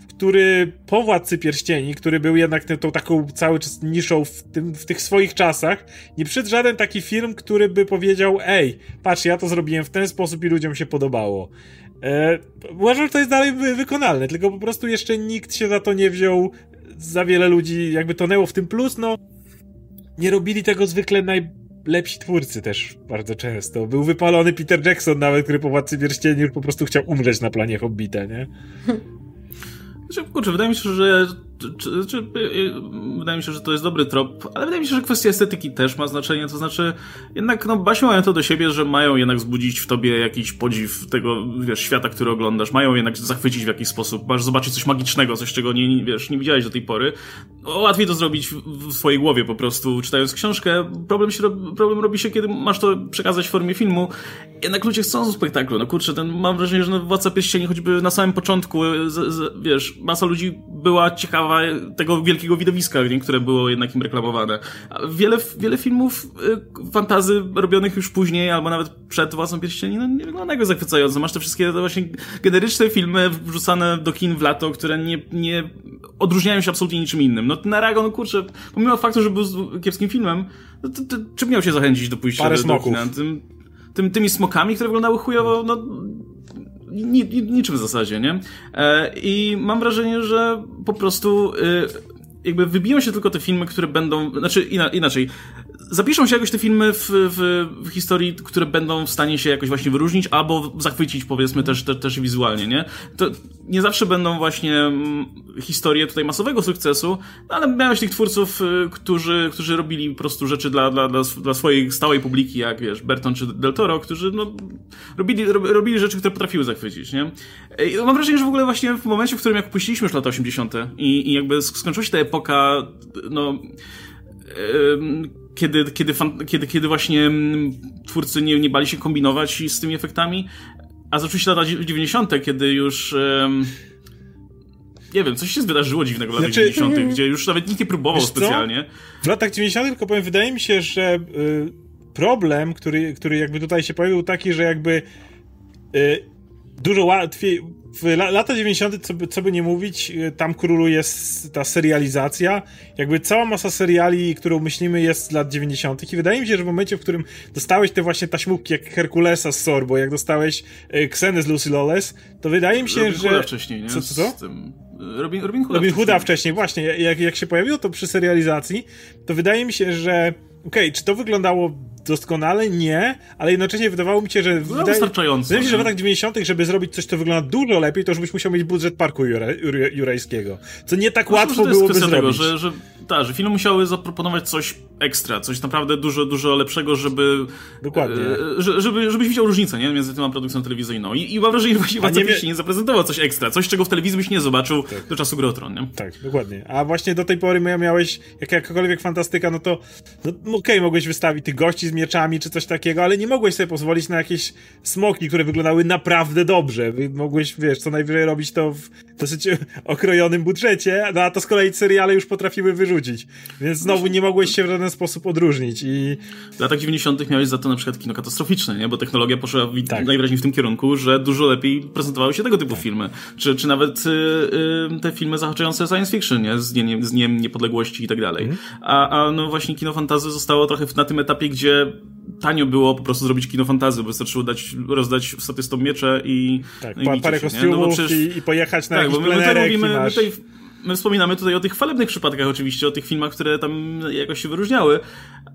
[SPEAKER 3] który po Władcy Pierścieni, który był jednak tą, taką cały czas niszą w, tym, w tych swoich czasach, nie przyszedł żaden taki film, który by powiedział, ej, patrz, ja to zrobiłem w ten sposób i ludziom się podobało. E, uważam, że to jest dalej wykonalne, tylko po prostu jeszcze nikt się za to nie wziął, za wiele ludzi jakby tonęło w tym plus, no nie robili tego zwykle najlepsi twórcy też bardzo często. Był wypalony Peter Jackson nawet, który po Władcy Pierścieni już po prostu chciał umrzeć na planie Hobbita, nie?
[SPEAKER 1] Znaczy, kurczę, wydaje mi się, że czy, czy, y, y, wydaje mi się, że to jest dobry trop, ale wydaje mi się, że kwestia estetyki też ma znaczenie, to znaczy jednak no baśnie mają to do siebie, że mają jednak wzbudzić w tobie jakiś podziw tego, wiesz, świata, który oglądasz, mają jednak zachwycić w jakiś sposób, masz zobaczyć coś magicznego, coś, czego nie, wiesz, nie widziałeś do tej pory. Łatwiej to zrobić w swojej głowie po prostu, czytając książkę. Problem, się, problem robi się, kiedy masz to przekazać w formie filmu. Jednak ludzie chcą spektaklu, no kurczę, ten, mam wrażenie, że no, Władca Pierścieni choćby na samym początku, z, z, wiesz, masa ludzi była ciekawa tego wielkiego widowiska, które było jednak im reklamowane. Wiele, wiele filmów y, fantazy robionych już później, albo nawet przed Własną Pierścieni, no nie wyglądają zachwycająco. Masz te wszystkie te właśnie generyczne filmy wrzucane do kin w lato, które nie, nie odróżniają się absolutnie niczym innym. No ten Aragon, no kurczę, pomimo faktu, że był kiepskim filmem, no to, to, czym miał się zachęcić do pójścia
[SPEAKER 3] Parę
[SPEAKER 1] do, do kina? Tym, tym, tymi smokami, które wyglądały chujowo, no ni, niczym w zasadzie, nie? E, I mam wrażenie, że po prostu y, jakby wybiją się tylko te filmy, które będą, znaczy inaczej, zapiszą się jakoś te filmy w, w, w, historii, które będą w stanie się jakoś właśnie wyróżnić, albo zachwycić powiedzmy też, te, też wizualnie, nie? To nie zawsze będą właśnie mm, historie tutaj masowego sukcesu, ale miałeś tych twórców, y, którzy, którzy robili po prostu rzeczy dla, dla, dla, dla swojej stałej publiki, jak wiesz, Berton czy Del Toro, którzy no, robili, robili rzeczy, które potrafiły zachwycić, nie? I mam wrażenie, że w ogóle właśnie w momencie, w którym jak puściliśmy już lata 80. i, i jakby skończyła się ta epoka, no kiedy, kiedy, kiedy, kiedy właśnie mm, twórcy nie, nie bali się kombinować z tymi efektami, a zaczęły się lata 90., kiedy już. Um, nie wiem, coś się wydarzyło dziwnego w latach znaczy, 90., gdzie już nawet nikt nie próbował specjalnie.
[SPEAKER 3] W latach 90., tylko powiem, wydaje mi się, że y, problem, który, który jakby tutaj się pojawił, taki, że jakby y, dużo łatwiej, w lata 90., co by, co by nie mówić, y, tam króluje ta serializacja. Jakby cała masa seriali, którą myślimy, jest z lat 90. I wydaje mi się, że w momencie, w którym dostałeś te właśnie taśmówki, jak Herkulesa z Sorbo, jak dostałeś y, z Lucy Lawless, to wydaje mi się,
[SPEAKER 1] Robin
[SPEAKER 3] że.
[SPEAKER 1] Hooda wcześniej, nie?
[SPEAKER 3] Co, co, co?
[SPEAKER 1] Robin, Robin Hooda,
[SPEAKER 3] Robin Hooda wcześniej. wcześniej, właśnie. Jak, jak się pojawiło to przy serializacji, to wydaje mi się, że okej, okay, czy to wyglądało doskonale? Nie, ale jednocześnie wydawało mi się, że...
[SPEAKER 1] No, wystarczająco.
[SPEAKER 3] Wydaje mi się, że w latach 90., żeby zrobić coś, co wygląda dużo lepiej, to już byś musiał mieć budżet parku jure, jure, jurajskiego. Co nie tak
[SPEAKER 1] Myślę,
[SPEAKER 3] łatwo
[SPEAKER 1] to
[SPEAKER 3] byłoby zrobić.
[SPEAKER 1] Tego, że, że, ta, że filmy musiały zaproponować coś ekstra, coś naprawdę dużo, dużo lepszego, żeby...
[SPEAKER 3] Dokładnie.
[SPEAKER 1] E, że- żeby, żebyś widział różnicę nie? między tym a produkcją telewizyjną. I, i mam wrażenie, że właśnie
[SPEAKER 3] A nie
[SPEAKER 1] Władca
[SPEAKER 3] wie-
[SPEAKER 1] nie zaprezentował coś ekstra, coś, czego w telewizji byś nie zobaczył do czasu Gry o Tron, nie?
[SPEAKER 3] Tak, dokładnie. A właśnie do tej pory mia- miałeś jak jakakolwiek fantastyka, no to no, okej, mogłeś wystawić tych gości z mieczami czy coś takiego, ale nie mogłeś sobie pozwolić na jakieś smoki, które wyglądały naprawdę dobrze. Mogłeś, wiesz, co najwyżej robić to w dosyć okrojonym budżecie, no a to z kolei seriale już potrafiły wyrzucić. Więc znowu nie mogłeś się w żaden sposób odróżnić i
[SPEAKER 1] W latach 90. miałeś za to na przykład kino katastroficzne, nie? Bo technologia poszła w,
[SPEAKER 3] Tak.
[SPEAKER 1] najwyraźniej w tym kierunku, że dużo lepiej prezentowały się tego typu filmy. Czy, czy nawet y, y, te filmy zahaczające science fiction, nie? Z Dniem, z Dniem Niepodległości i tak dalej.
[SPEAKER 3] Mhm.
[SPEAKER 1] A, a no właśnie kino fantazy zostało trochę na tym etapie, gdzie tanio było po prostu zrobić kino fantazy, bo wystarczyło dać, rozdać statystom miecze i
[SPEAKER 3] tak,
[SPEAKER 1] no i
[SPEAKER 3] pa, parę
[SPEAKER 1] się, nie?
[SPEAKER 3] kostiumów
[SPEAKER 1] No przecież-
[SPEAKER 3] i, i pojechać na
[SPEAKER 1] tak, bo my, my tutaj mówimy, my tutaj, my wspominamy tutaj o tych chwalebnych przypadkach oczywiście, o tych filmach, które tam jakoś się wyróżniały,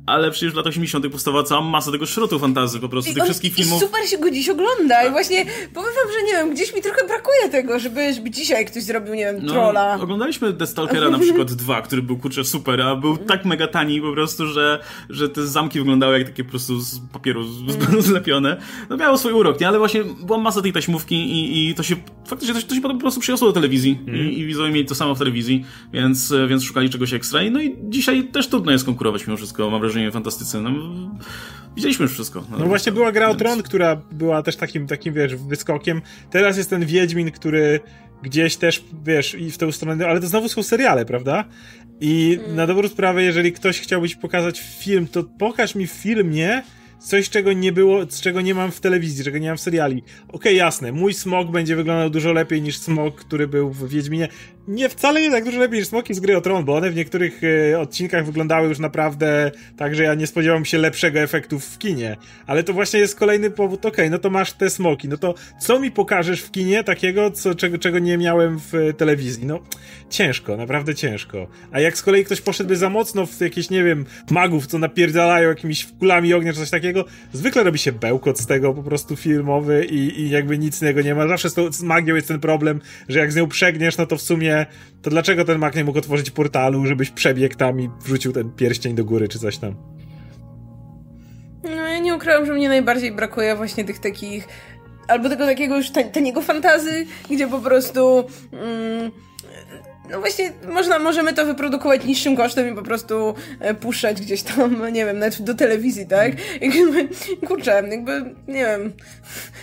[SPEAKER 1] ale przecież w latach 80. powstała cała masa tego szrotu fantazy po prostu,
[SPEAKER 2] I
[SPEAKER 1] tych
[SPEAKER 2] on-
[SPEAKER 1] wszystkich
[SPEAKER 2] i
[SPEAKER 1] filmów.
[SPEAKER 2] super się go dziś ogląda i właśnie powiem wam, że nie wiem, gdzieś mi trochę brakuje tego, żeby, żeby dzisiaj ktoś zrobił, nie wiem,
[SPEAKER 1] No,
[SPEAKER 2] trolla.
[SPEAKER 1] oglądaliśmy The Stalkera na przykład 2, który był kurczę super, a był tak mega tani po prostu, że, że te zamki wyglądały jak takie po prostu z papieru z- z- zlepione. No miało swój urok, nie? Ale właśnie była masa tej taśmówki i, i to się faktycznie to, się- to się potem po prostu przyniosło do telewizji i, i widzowie mieli to samo w telewizji, więc, więc szukali czegoś ekstra. I no i dzisiaj też trudno jest konkurować mimo wszystko, mam wrażenie, fantastyce. No, widzieliśmy już wszystko.
[SPEAKER 3] No właśnie była gra o
[SPEAKER 1] Więc-
[SPEAKER 3] Tron, która była też takim, takim, wiesz, wyskokiem. Teraz jest ten Wiedźmin, który gdzieś też, wiesz, i w tę stronę, ale to znowu są seriale, prawda? I na dobrą sprawę, jeżeli ktoś chciałby ci pokazać film, to pokaż mi w filmie coś, czego nie było, czego nie mam w telewizji, czego nie mam w seriali. Okej, jasne, mój smok będzie wyglądał dużo lepiej niż smok, który był w Wiedźminie. Nie, wcale nie tak dużo lepiej niż smoki z gry o Tron, bo one w niektórych e, odcinkach wyglądały już naprawdę tak, że ja nie spodziewam się lepszego efektu w kinie. Ale to właśnie jest kolejny powód, okej, no to masz te smoki, no to co mi pokażesz w kinie takiego, co, czego, czego nie miałem w telewizji? No, ciężko, naprawdę ciężko. A jak z kolei ktoś poszedłby za mocno w jakieś, nie wiem, magów, co napierdalają jakimiś kulami ognia czy coś takiego, zwykle robi się bełkot z tego po prostu filmowy i, i jakby nic z niego nie ma. Zawsze z, tą, z magią jest ten problem, że jak z nią przegniesz, no to w sumie to dlaczego ten mag nie mógł otworzyć portalu, żebyś przebiegł tam i wrzucił ten pierścień do góry czy coś tam?
[SPEAKER 2] No ja nie ukrywam, że mnie najbardziej brakuje właśnie tych takich albo tego takiego już tan- taniego fantazy, gdzie po prostu mm, no właśnie można, możemy to wyprodukować niższym kosztem i po prostu e, puszczać gdzieś tam, nie wiem, nawet do telewizji, tak? Jakby, kurczę, jakby, nie wiem,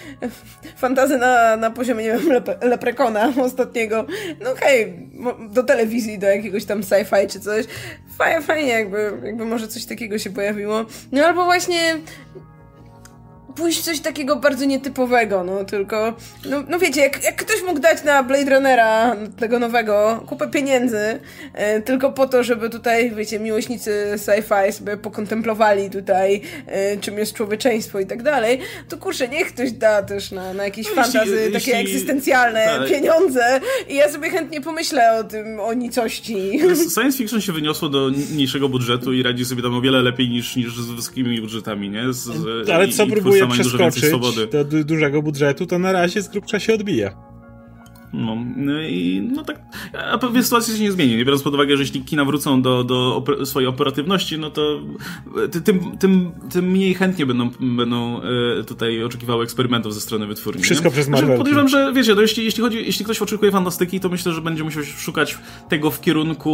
[SPEAKER 2] fantazy na, na poziomie, nie wiem, lep- leprekona ostatniego, no okej, mo- do telewizji, do jakiegoś tam sci-fi czy coś, fajnie, fajnie jakby, jakby może coś takiego się pojawiło. No albo właśnie pójść w coś takiego bardzo nietypowego, no tylko, no, no wiecie, jak, jak ktoś mógł dać na Blade Runnera, tego nowego, kupę pieniędzy, e, tylko po to, żeby tutaj, wiecie, miłośnicy sci-fi sobie pokontemplowali tutaj, e, czym jest człowieczeństwo i tak dalej, to kurczę, niech ktoś da też na, na jakieś
[SPEAKER 1] No, jeśli-
[SPEAKER 2] fantazy
[SPEAKER 1] jeśli-
[SPEAKER 2] takie egzystencjalne
[SPEAKER 1] tak.
[SPEAKER 2] pieniądze i ja sobie chętnie pomyślę o tym, o nicości.
[SPEAKER 1] Science fiction się wyniosło do mniejszego budżetu i radzi sobie tam o wiele lepiej niż, niż z wysokimi budżetami, nie? Z, z,
[SPEAKER 3] Ale
[SPEAKER 1] i-
[SPEAKER 3] co
[SPEAKER 1] i
[SPEAKER 3] próbuje
[SPEAKER 1] twórca ma dużo więcej
[SPEAKER 3] przeskoczyć
[SPEAKER 1] swobody.
[SPEAKER 3] do du- dużego budżetu, to na razie z grubsza się odbija.
[SPEAKER 1] No, no i no tak, a pewnie sytuacja się nie zmieni, nie biorąc pod uwagę, że jeśli kina wrócą do, do oper swojej operatywności, no to ty- tym, tym, tym mniej chętnie będą, będą e, tutaj oczekiwały eksperymentów ze strony wytwórni.
[SPEAKER 3] Wszystko
[SPEAKER 1] nie?
[SPEAKER 3] przez
[SPEAKER 1] Znaczy,
[SPEAKER 3] Marvelki.
[SPEAKER 1] Podejrzewam, że wiecie, to jeśli, jeśli, chodzi, jeśli ktoś oczekuje fantastyki, to myślę, że będzie musiał szukać tego w kierunku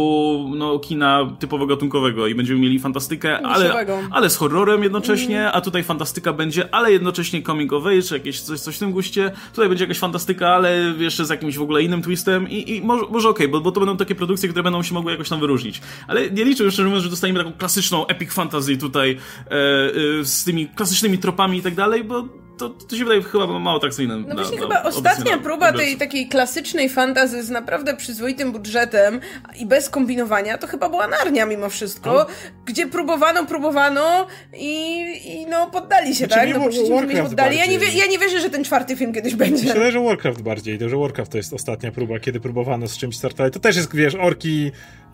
[SPEAKER 1] no, kina typowo gatunkowego i będziemy mieli fantastykę, ale, ale z horrorem jednocześnie, a tutaj fantastyka będzie, ale jednocześnie comic of age, jakieś coś, coś w tym guście. Tutaj będzie jakaś fantastyka, ale jeszcze z jakimś w ogóle innym twistem i, i może, może okej, bo, bo to będą takie produkcje, które będą się mogły jakoś tam wyróżnić. Ale nie liczę, szczerze mówiąc, że dostaniemy taką klasyczną epic fantasy tutaj e, e, z tymi klasycznymi tropami i tak dalej, bo to, to się wydaje chyba mało atrakcyjne.
[SPEAKER 2] No właśnie na, chyba ostatnia próba tej takiej klasycznej fantazy z naprawdę przyzwoitym budżetem i bez kombinowania, to chyba była Narnia mimo wszystko, no. gdzie próbowano, próbowano i, i no poddali się, znaczy, tak? No, się poddali. Ja nie, ja nie wierzę, że ten czwarty film kiedyś będzie.
[SPEAKER 3] Myślę, że Warcraft bardziej, to że Warcraft to jest ostatnia próba, kiedy próbowano z czymś startować. To też jest, wiesz, orki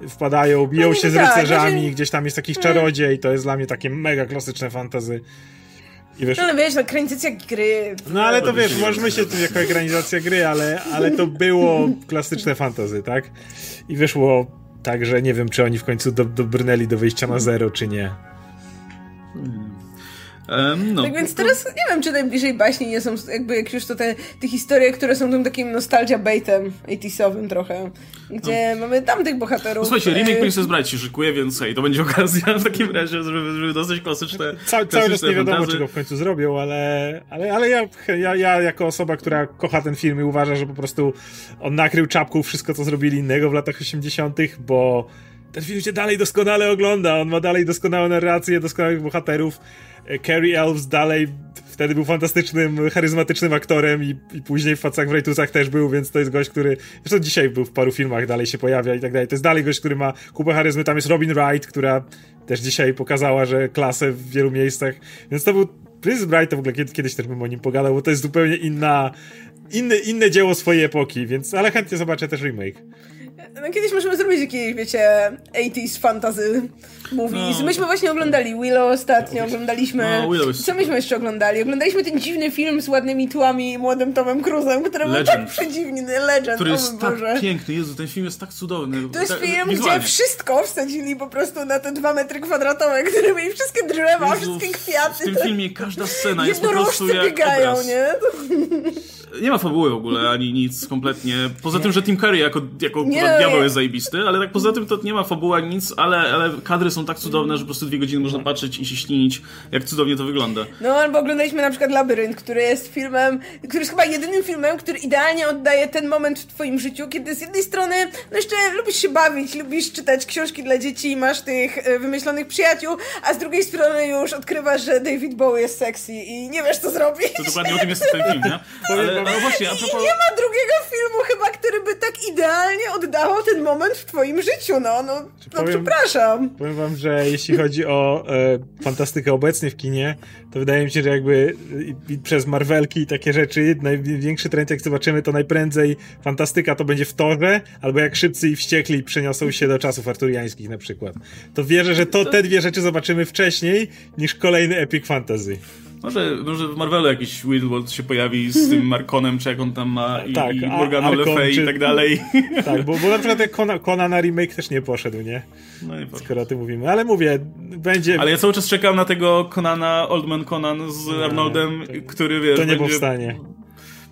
[SPEAKER 3] wpadają, biją no, się z tak, rycerzami, znaczy... gdzieś tam jest jakiś czarodziej, to jest dla mnie takie mega klasyczne fantazy.
[SPEAKER 2] I wiesz, no ale wiesz, no ekranizacja gry.
[SPEAKER 3] No ale to wiesz, możemy się tu jako ekranizacja gry, ale, ale to było klasyczne fantazy, tak? I wyszło tak, że nie wiem, czy oni w końcu do, dobrnęli do wyjścia na zero, czy nie.
[SPEAKER 2] Um, no. Tak więc teraz nie wiem, czy najbliżej baśni nie są jakby jak już to te, te historie, które są tym takim nostalgia baitem 80 trochę, gdzie no. mamy tamtych bohaterów. No,
[SPEAKER 1] słuchajcie, remake Princess Bride się szykuje, więc hej, to będzie okazja w takim razie, żeby, żeby dostać klasyczne
[SPEAKER 3] Ca Cały czas nie wiadomo, fantazy. czy go w końcu zrobią, ale, ale, ale ja, ja, ja jako osoba, która kocha ten film i uważa, że po prostu on nakrył czapką wszystko, co zrobili innego w latach 80., bo ten film się dalej doskonale ogląda, on ma dalej doskonałe narracje, doskonałych bohaterów, Carrie Elves dalej wtedy był fantastycznym, charyzmatycznym aktorem i, i później w Facach w Rejtusach też był, więc to jest gość, który zresztą dzisiaj był w paru filmach, dalej się pojawia i tak dalej. To jest dalej gość, który ma kupę charyzmy. Tam jest Robin Wright, która też dzisiaj pokazała, że klasę w wielu miejscach. Więc to był Prince Bright, to w ogóle kiedyś też bym o nim pogadał, bo to jest zupełnie inna, inne, inne dzieło swojej epoki, więc ale chętnie zobaczę też remake.
[SPEAKER 2] No kiedyś możemy zrobić jakieś, wiecie, 80s fantasy movies. No. Myśmy właśnie oglądali Willow ostatnio, oglądaliśmy... No, Willow Co myśmy jeszcze oglądali? Oglądaliśmy ten dziwny film z ładnymi tłami i młodym Tomem Cruzem, który Legend. był tak przedziwny. Legend,
[SPEAKER 1] Który jest tak piękny. Jezu, ten film jest tak cudowny.
[SPEAKER 2] To jest film, wizualnie. gdzie wszystko wsadzili po prostu na te dwa metry kwadratowe, które mieli wszystkie drzewa, Jezu, wszystkie kwiaty.
[SPEAKER 1] W tym filmie każda scena jest po prostu jak
[SPEAKER 2] biegają, obraz. nie?
[SPEAKER 1] nie ma fabuły w ogóle, ani nic kompletnie. Poza tym, że Tim Curry jako, jako nie, diabeł jest zajebisty, ale tak poza tym to nie ma fabuły ani nic, ale, ale kadry są tak cudowne, że po prostu dwie godziny można patrzeć i się ślinić, jak cudownie to wygląda.
[SPEAKER 2] No, albo oglądaliśmy na przykład Labyrynt, który jest filmem, który jest chyba jedynym filmem, który idealnie oddaje ten moment w twoim życiu, kiedy z jednej strony, no jeszcze lubisz się bawić, lubisz czytać książki dla dzieci i masz tych e, wymyślonych przyjaciół, a z drugiej strony już odkrywasz, że David Bowie jest sexy i nie wiesz co zrobić.
[SPEAKER 1] To dokładnie o tym jest ten film, nie? Ale, no właśnie, a propos...
[SPEAKER 2] I nie ma drugiego filmu chyba, który by tak idealnie oddawał ten moment w twoim życiu, no, no, no powiem, przepraszam.
[SPEAKER 3] Powiem wam, że jeśli chodzi o e, fantastykę obecnie w kinie, to wydaje mi się, że jakby i, i przez Marvelki i takie rzeczy, największy trend jak zobaczymy, to najprędzej fantastyka to będzie w torze, albo jak szybcy i wściekli przeniosą się do czasów arturiańskich na przykład. To wierzę, że to te dwie rzeczy zobaczymy wcześniej niż kolejny epic fantasy.
[SPEAKER 1] Może, może w Marvelu jakiś Wildwold się pojawi z tym Marconem, czy jak on tam ma, i, tak, i Morganą Le Fay czy... i tak dalej.
[SPEAKER 3] Tak, bo, bo na przykład Kona, Kona na remake też nie poszedł, nie? No nie poszedł. Skoro o tym mówimy. Ale mówię, będzie...
[SPEAKER 1] Ale ja cały czas czekam na tego Conana, Oldman Conan z no, Arnoldem, to, który, wiesz,
[SPEAKER 3] To nie
[SPEAKER 1] będzie...
[SPEAKER 3] powstanie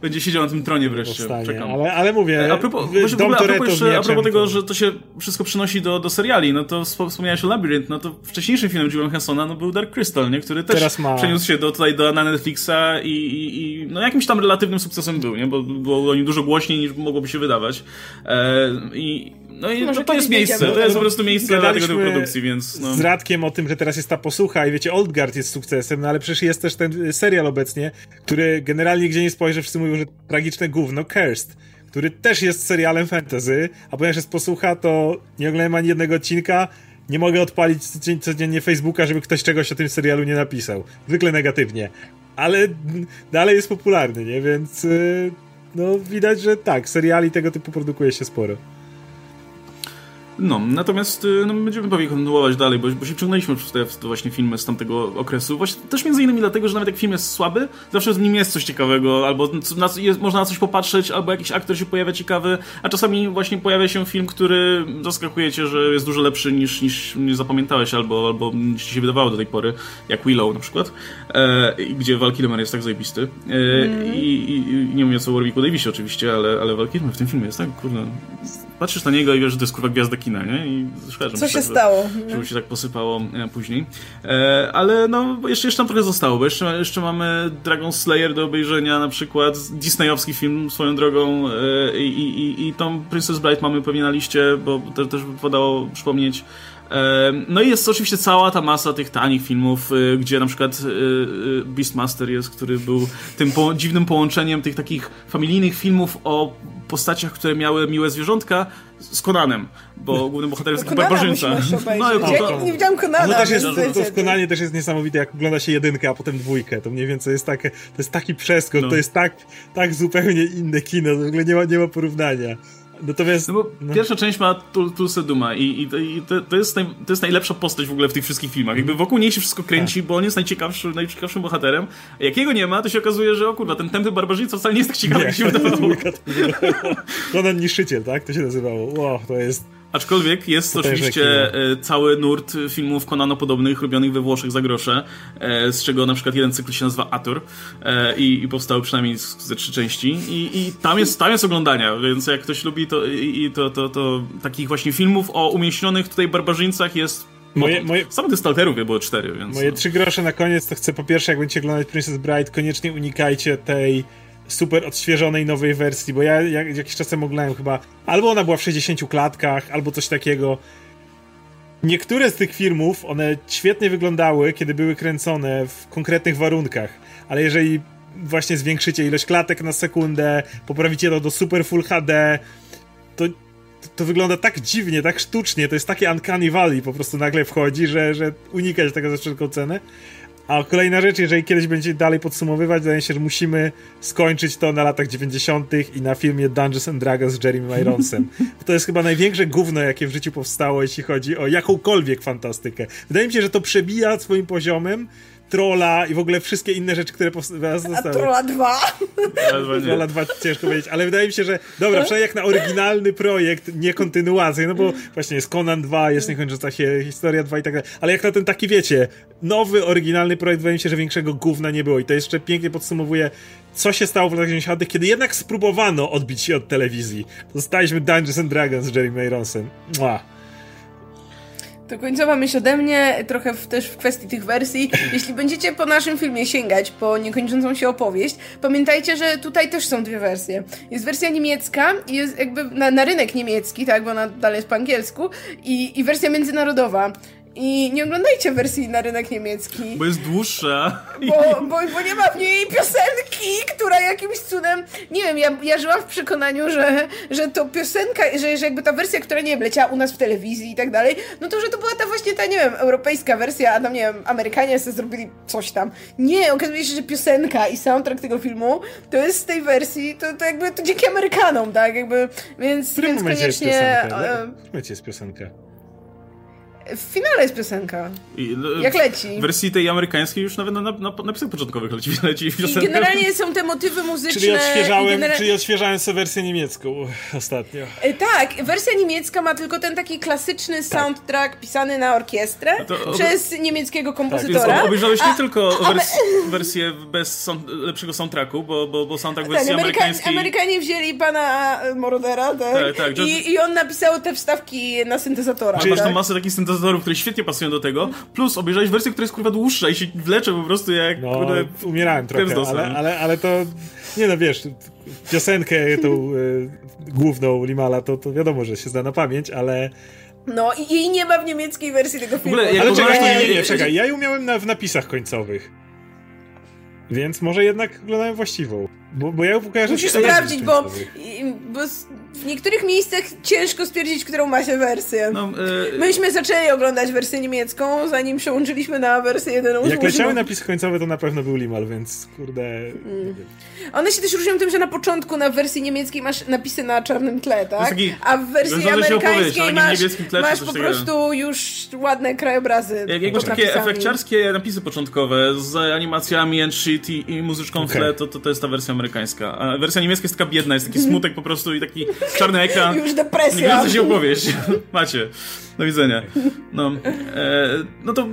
[SPEAKER 1] będzie siedział na tym tronie wreszcie. Czekam.
[SPEAKER 3] Ale, ale mówię,
[SPEAKER 1] a propos, w, dom a propos, jeszcze, a propos tego, że to się wszystko przenosi do, do seriali, no to wspomniałeś o Labyrinth, no to wcześniejszym filmem Julian Hensona no był Dark Crystal, nie? który też ma... przeniósł się do, tutaj do, na Netflixa i, i, i, no jakimś tam relatywnym sukcesem był, nie? bo było o nim dużo głośniej niż mogłoby się wydawać. E, I no i Może to jest miejsce, to jest po prostu miejsce dla tego produkcji, więc... No.
[SPEAKER 3] Z Radkiem o tym, że teraz jest ta posłucha i wiecie, Oldgard jest sukcesem, no ale przecież jest też ten serial obecnie, który generalnie gdzie nie spojrzę, wszyscy mówią, że tragiczne gówno, Cursed, który też jest serialem fantasy, a ponieważ jest posłucha, to nie oglądam ani jednego odcinka, nie mogę odpalić codziennie Facebooka, żeby ktoś czegoś o tym serialu nie napisał. Zwykle negatywnie. Ale dalej jest popularny, nie? Więc... Yy, no widać, że tak, seriali tego typu produkuje się sporo.
[SPEAKER 1] No, natomiast y, no, będziemy pewnie kontynuować dalej, bo, bo się przyglądaliśmy przez te, te, właśnie filmy z tamtego okresu. Właśnie też między innymi dlatego, że nawet jak film jest słaby, zawsze w nim jest coś ciekawego, albo na, jest, można na coś popatrzeć, albo jakiś aktor się pojawia ciekawy, a czasami właśnie pojawia się film, który zaskakuje cię, że jest dużo lepszy niż, niż nie zapamiętałeś, albo, albo niż ci się wydawało do tej pory, jak Willow na przykład, e, gdzie Val Kilmer jest tak zajebisty. E, mm. i, i, i, nie mówiąc o Warwicku Davisie oczywiście, ale, ale Val Kilmer w tym filmie jest tak, kurde, patrzysz na niego i wiesz, że to jest kurwa gwiazda kina, nie? I
[SPEAKER 2] szkoda, Co się tak, stało?
[SPEAKER 1] Żeby się tak posypało e, później. E, ale no, jeszcze, jeszcze tam trochę zostało, bo jeszcze, jeszcze mamy Dragon Slayer do obejrzenia, na przykład disneyowski film swoją drogą e, i, i, i tą Princess Bride mamy pewnie na liście, bo to też wypadało przypomnieć. No i jest oczywiście cała ta masa tych tanich filmów, gdzie na przykład Beastmaster jest, który był tym po dziwnym połączeniem tych takich familijnych filmów o postaciach, które miały miłe zwierzątka z Konanem, bo głównym bohaterem jest taki barbarzyńca.
[SPEAKER 2] No, ja nie widziałam Konana.
[SPEAKER 3] No też jest, to, to w Konanie też jest niesamowite, jak ogląda się jedynkę, a potem dwójkę. To mniej więcej jest takie, to jest taki przeskok, no. to jest tak, tak zupełnie inne kino, to w ogóle nie ma, nie ma porównania. Natomiast...
[SPEAKER 1] No bo no. pierwsza część ma Tulsa Duma i, i, i to, to, jest naj, to jest najlepsza postać w ogóle w tych wszystkich filmach. Jakby wokół niej się wszystko kręci, tak. bo on jest najciekawszy, najciekawszym bohaterem. A jak jego nie ma, to się okazuje, że o kurwa, ten tępy barbarzyńca wcale nie jest tak ciekawy, jak się wydawało.
[SPEAKER 3] Conan tak? To się nazywało. Wow, to jest...
[SPEAKER 1] Aczkolwiek jest oczywiście e, cały nurt filmów Konano-podobnych, robionych we Włoszech za grosze, e, z czego na przykład jeden cykl się nazywa Ator e, i, i powstały przynajmniej ze trzy części i, i tam, jest, tam jest oglądania, więc jak ktoś lubi to, i, to, to, to takich właśnie filmów o umieśnionych tutaj barbarzyńcach jest Moje, moje... Samych tych stalkerów było cztery, więc...
[SPEAKER 3] Moje no. trzy grosze na koniec to chcę po pierwsze, jak będziecie oglądać Princess Bride, koniecznie unikajcie tej super odświeżonej nowej wersji, bo ja jak, jakiś czas temu oglądałem chyba, albo ona była w 60 klatkach, albo coś takiego. Niektóre z tych filmów, one świetnie wyglądały, kiedy były kręcone w konkretnych warunkach, ale jeżeli właśnie zwiększycie ilość klatek na sekundę, poprawicie to do super full HD, to to wygląda tak dziwnie, tak sztucznie, to jest takie uncanny valley po prostu nagle wchodzi, że, że unikać tego za wszelką cenę. A kolejna rzecz, jeżeli kiedyś będzie dalej podsumowywać, wydaje się, że musimy skończyć to na latach 90. i na filmie Dungeons and Dragons z Jeremy Ironsem. to jest chyba największe gówno, jakie w życiu powstało, jeśli chodzi o jakąkolwiek fantastykę. Wydaje mi się, że to przebija swoim poziomem Trolla i w ogóle wszystkie inne rzeczy, które zostały.
[SPEAKER 2] A Trolla 2?
[SPEAKER 3] Trolla 2 ciężko powiedzieć, ale wydaje mi się, że dobra, przynajmniej jak na oryginalny projekt, nie kontynuację, no bo właśnie jest Conan 2, jest niekończąca się Historia 2 i tak dalej, ale jak na ten taki, wiecie, nowy, oryginalny projekt, wydaje mi się, że większego gówna nie było i to jeszcze pięknie podsumowuje co się stało w latach 90., kiedy jednak spróbowano odbić się od telewizji. Zostaliśmy Dungeons and Dragons z Jeremy Ironsem. Mua.
[SPEAKER 2] To końcowa myśl ode mnie, trochę w, też w kwestii tych wersji. Jeśli będziecie po naszym filmie sięgać po niekończącą się opowieść, pamiętajcie, że tutaj też są dwie wersje. Jest wersja niemiecka i jest jakby na, na rynek niemiecki, tak, bo ona dalej jest po angielsku, i, i wersja międzynarodowa. I nie oglądajcie wersji na rynek niemiecki.
[SPEAKER 1] Bo jest dłuższa.
[SPEAKER 2] Bo, bo, bo nie ma w niej piosenki, która jakimś cudem. Nie wiem, ja, ja żyłam w przekonaniu, że, że to piosenka, że, że jakby ta wersja, która nie wiem, leciała u nas w telewizji i tak dalej, no to że to była ta właśnie ta, nie wiem, europejska wersja, a tam, nie wiem, Amerykanie sobie zrobili coś tam. Nie, okazuje się, że piosenka i soundtrack tego filmu to jest z tej wersji, to, to jakby to dzięki Amerykanom, tak? Jakby, więc, więc koniecznie. Jest
[SPEAKER 3] piosenka? W jest piosenka?
[SPEAKER 2] W finale jest piosenka. I, no, Jak leci.
[SPEAKER 1] W wersji tej amerykańskiej już nawet na, na, na napisach początkowych leci, leci piosenka.
[SPEAKER 2] I generalnie są te motywy muzyczne.
[SPEAKER 3] Czyli odświeżałem, genera... czyli odświeżałem sobie wersję niemiecką ostatnio.
[SPEAKER 2] E, tak, wersja niemiecka ma tylko ten taki klasyczny tak. soundtrack pisany na orkiestrę to, przez niemieckiego kompozytora. Tak,
[SPEAKER 1] obejrzałeś nie a, tylko a, wers wersję bez sound lepszego soundtracku, bo, bo, bo soundtrack wersji tak, Ameryka amerykańskiej...
[SPEAKER 2] Amerykanie wzięli pana Morodera tak? tak, tak I, I on napisał te wstawki na syntezatora.
[SPEAKER 1] Czyli tak? masz tą masę takich syntezatorów syntezatorów, które świetnie pasują do tego, plus obejrzałeś wersję, która jest kurwa dłuższa i się wlecze po prostu jak...
[SPEAKER 3] No, kurde, umierałem trochę, ale, ale, ale to... Nie no, wiesz, piosenkę tą y, główną Limala, to, to wiadomo, że się zna na pamięć, ale...
[SPEAKER 2] No i jej nie ma w niemieckiej wersji tego filmu.
[SPEAKER 3] W ogóle, ale czekaj, nie, nie, nie, czekaj, ja ją miałem na, w napisach końcowych. Więc może jednak oglądałem właściwą. Bo, bo ja kojarzę
[SPEAKER 2] Musisz sprawdzić, bo, bo w niektórych miejscach ciężko stwierdzić, którą ma się wersję. No, yy... Myśmy zaczęli oglądać wersję niemiecką, zanim przełączyliśmy na wersję jedyną
[SPEAKER 3] Jak leciały napisy końcowe, to na pewno był Limal, więc kurde... Mm.
[SPEAKER 2] One się też różnią tym, że na początku na wersji niemieckiej masz napisy na czarnym tle, tak? Taki, A w wersji amerykańskiej masz, tle, masz po prostu już ładne krajobrazy.
[SPEAKER 1] Jak, jak masz takie efekciarskie napisy początkowe z animacjami and shit i, i muzyczką okay. w tle, to, to, to jest ta wersja amerykańska. A wersja niemiecka jest taka biedna, jest taki smutek po prostu i taki czarny ekran.
[SPEAKER 2] Już depresja.
[SPEAKER 1] Nie się opowieść. Macie. Do widzenia. No, e, no to e,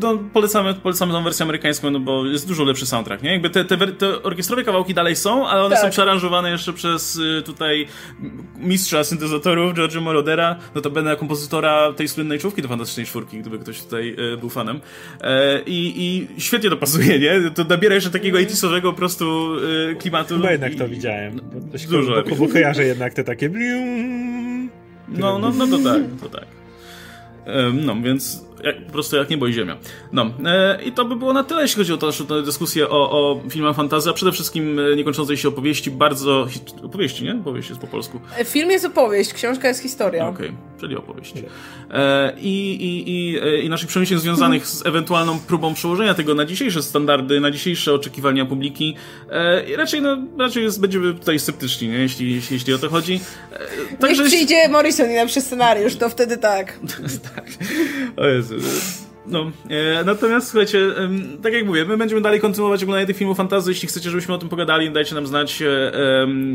[SPEAKER 1] no, polecamy, polecamy tą wersję amerykańską, no bo jest dużo lepszy soundtrack, nie? Jakby te, te, te orkiestrowe kawałki dalej są, ale one tak. są przearanżowane jeszcze przez y, tutaj mistrza syntezatorów, George'a Morodera, no to będę kompozytora tej słynnej czówki do Fantastycznej Czwórki, gdyby ktoś tutaj y, był fanem. E, i, I świetnie to pasuje, nie? To nabiera jeszcze takiego 80 po prostu y, klimatu.
[SPEAKER 3] Chyba jednak
[SPEAKER 1] i,
[SPEAKER 3] to widziałem. Bo, dużo. Bo, bo kojarzę jednak te takie
[SPEAKER 1] no, no, no to tak, to tak. No, więc jak, po prostu jak niebo i ziemia. No, e, i to by było na tyle, jeśli chodzi o naszą dyskusję o, o filmach fantazy, a przede wszystkim e, niekończącej się opowieści, bardzo... Opowieści, nie? Opowieść jest po polsku.
[SPEAKER 2] E, film jest opowieść, książka jest historia.
[SPEAKER 1] Okej, okay, czyli opowieść. E, i, i, i, e, I naszych przemyśleń związanych z ewentualną próbą przełożenia tego na dzisiejsze standardy, na dzisiejsze oczekiwania publiki. E, I raczej, no, raczej jest, będziemy tutaj sceptyczni, nie? Jeśli, jeśli, jeśli o to chodzi.
[SPEAKER 2] E, także... Niech przyjdzie Morrison i napisze scenariusz, to wtedy tak.
[SPEAKER 1] tak. O Jezu. No, e, natomiast słuchajcie, e, tak jak mówię, my będziemy dalej kontynuować oglądanie tych filmów fantazy. Jeśli chcecie, żebyśmy o tym pogadali, dajcie nam znać e,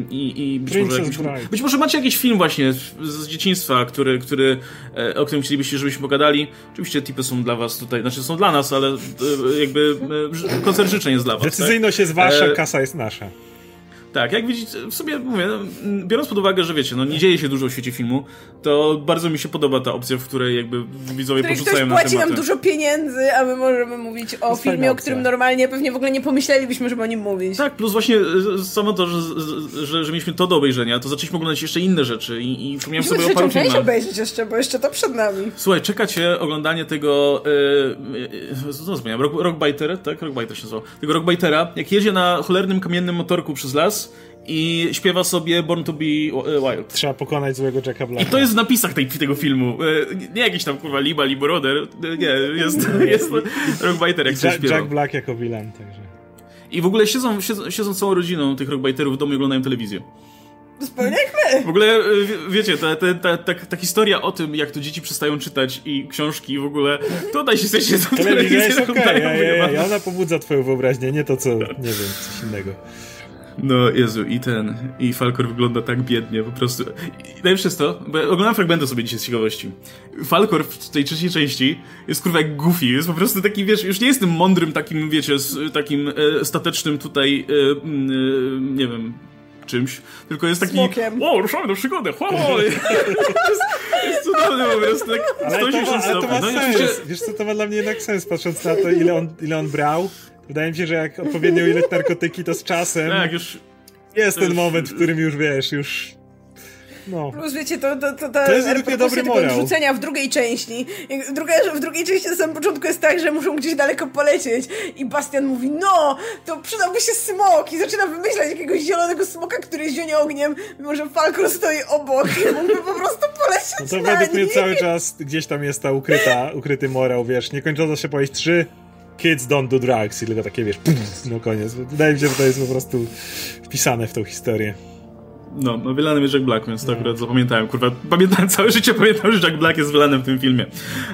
[SPEAKER 1] i, i być, może jakiś, być może macie jakiś film właśnie z dzieciństwa, który, który, e, o którym chcielibyście, żebyśmy pogadali. Oczywiście tipy są dla was tutaj, znaczy są dla nas, ale e, jakby e, koncert życzeń jest dla was.
[SPEAKER 3] Decyzyjność tak? jest wasza, kasa jest nasza.
[SPEAKER 1] Tak, jak widzicie, w sumie mówię, no, biorąc pod uwagę, że wiecie, no nie dzieje się dużo w świecie filmu, to bardzo mi się podoba ta opcja, w której jakby widzowie
[SPEAKER 2] której
[SPEAKER 1] porzucają
[SPEAKER 2] ktoś płaci nam dużo pieniędzy, a my możemy mówić o filmie, o którym normalnie pewnie w ogóle nie pomyślelibyśmy, żeby o nim mówić.
[SPEAKER 1] Tak, plus właśnie e, samo to, że, że, że mieliśmy to do obejrzenia, to zaczęliśmy oglądać jeszcze inne rzeczy i, i przypomniałem sobie o paru filmach.
[SPEAKER 2] obejrzeć jeszcze, bo jeszcze to przed nami.
[SPEAKER 1] Słuchaj, czekacie oglądanie tego, yy, co zmieniam, Rock, Rockbiter, tak? Rockbiter się nazywał. Tego Rockbitera, jak jedzie na cholernym kamiennym motorku przez las i śpiewa sobie Born to be e, Wild.
[SPEAKER 3] Trzeba pokonać złego Jacka Blacka.
[SPEAKER 1] I to jest w napisach tej, tego filmu. E, nie jakiś tam kurwa Liba, Liboroder. E, nie, jest, jest Rockbiter jak
[SPEAKER 3] Jack, Jack Black jako villain, także.
[SPEAKER 1] I w ogóle siedzą, siedzą, siedzą całą rodziną tych Rockbiterów w domu i oglądają telewizję.
[SPEAKER 2] Zupełnie jak my.
[SPEAKER 1] W ogóle, wiecie, ta, ta, ta, ta, ta historia o tym, jak to dzieci przestają czytać i książki i w ogóle, tutaj się jesteście z
[SPEAKER 3] telewizją jest okej, okay, ja, ja, ja, ona pobudza twoją wyobraźnię, nie to co, nie wiem, coś innego.
[SPEAKER 1] No Jezu, i ten, i Falkor wygląda tak biednie, po prostu. I najlepsze jest to, bo ja oglądam fragmenty sobie dzisiaj z ciekawości. Falkor w tej trzeciej części jest kurwa jak Goofy, jest po prostu taki, wiesz, już nie jest tym mądrym takim, wiecie, takim e, statecznym tutaj, e, mm, e, nie wiem, czymś, tylko jest taki
[SPEAKER 2] Smokiem.
[SPEAKER 1] o, ruszamy do przygody, ho, jest, jest cudowny po prostu, tak
[SPEAKER 3] ale to ma, ale to ma no, sens, wiesz co, to ma dla mnie jednak sens, patrząc na to, ile on, ile on brał, Wydaje mi się, że jak odpowiednio ile narkotyki, to z czasem.
[SPEAKER 1] Tak, już.
[SPEAKER 3] Jest ten już... moment, w którym już wiesz, już. No.
[SPEAKER 2] Plus wiecie, to, to, to,
[SPEAKER 3] to jest zwykle dobry morał.
[SPEAKER 2] odrzucenia w drugiej części. Druga, w drugiej części na samym początku jest tak, że muszą gdzieś daleko polecieć i Bastian mówi, no, to przydałby się smok i zaczyna wymyślać jakiegoś zielonego smoka, który zionie ogniem, mimo że Falkor stoi obok i mógłby po prostu polecieć no
[SPEAKER 3] to według mnie cały czas gdzieś tam jest ta ukryta, ukryty morał, wiesz, niekończąca się powieść trzy kids don't do drugs i tylko takie, wiesz, pff, no koniec. Wydaje mi się, że to jest po prostu wpisane w tą historię.
[SPEAKER 1] No, no wylanym jest Jack Black, więc to no. akurat zapamiętałem, kurwa. Pamiętałem, całe życie pamiętam, że Jack Black jest wylanym w tym filmie.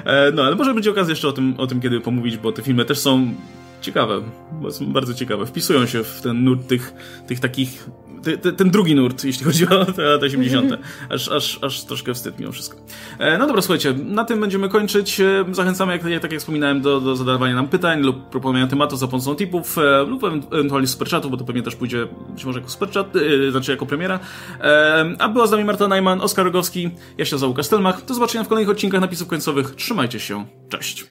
[SPEAKER 1] E, no, ale może będzie okazja jeszcze o tym, o tym kiedy pomówić, bo te filmy też są ciekawe, są bardzo ciekawe. Wpisują się w ten nurt tych, tych takich te, ten drugi nurt, jeśli chodzi o te lata 80. Aż, aż, aż troszkę wstyd mimo wszystko. E, no dobra, słuchajcie, na tym będziemy kończyć. E, zachęcamy, jak, tak jak wspominałem, do, do zadawania nam pytań lub proponowania tematów za pomocą tipów e, lub ewentualnie superchatu, bo to pewnie też pójdzie być może jako superchat, znaczy jako premiera. a była z nami Marta Najman, Oskar Rogowski, ja się nazywam Łukasz Stelmach. Do zobaczenia w kolejnych odcinkach napisów końcowych. Trzymajcie się. Cześć.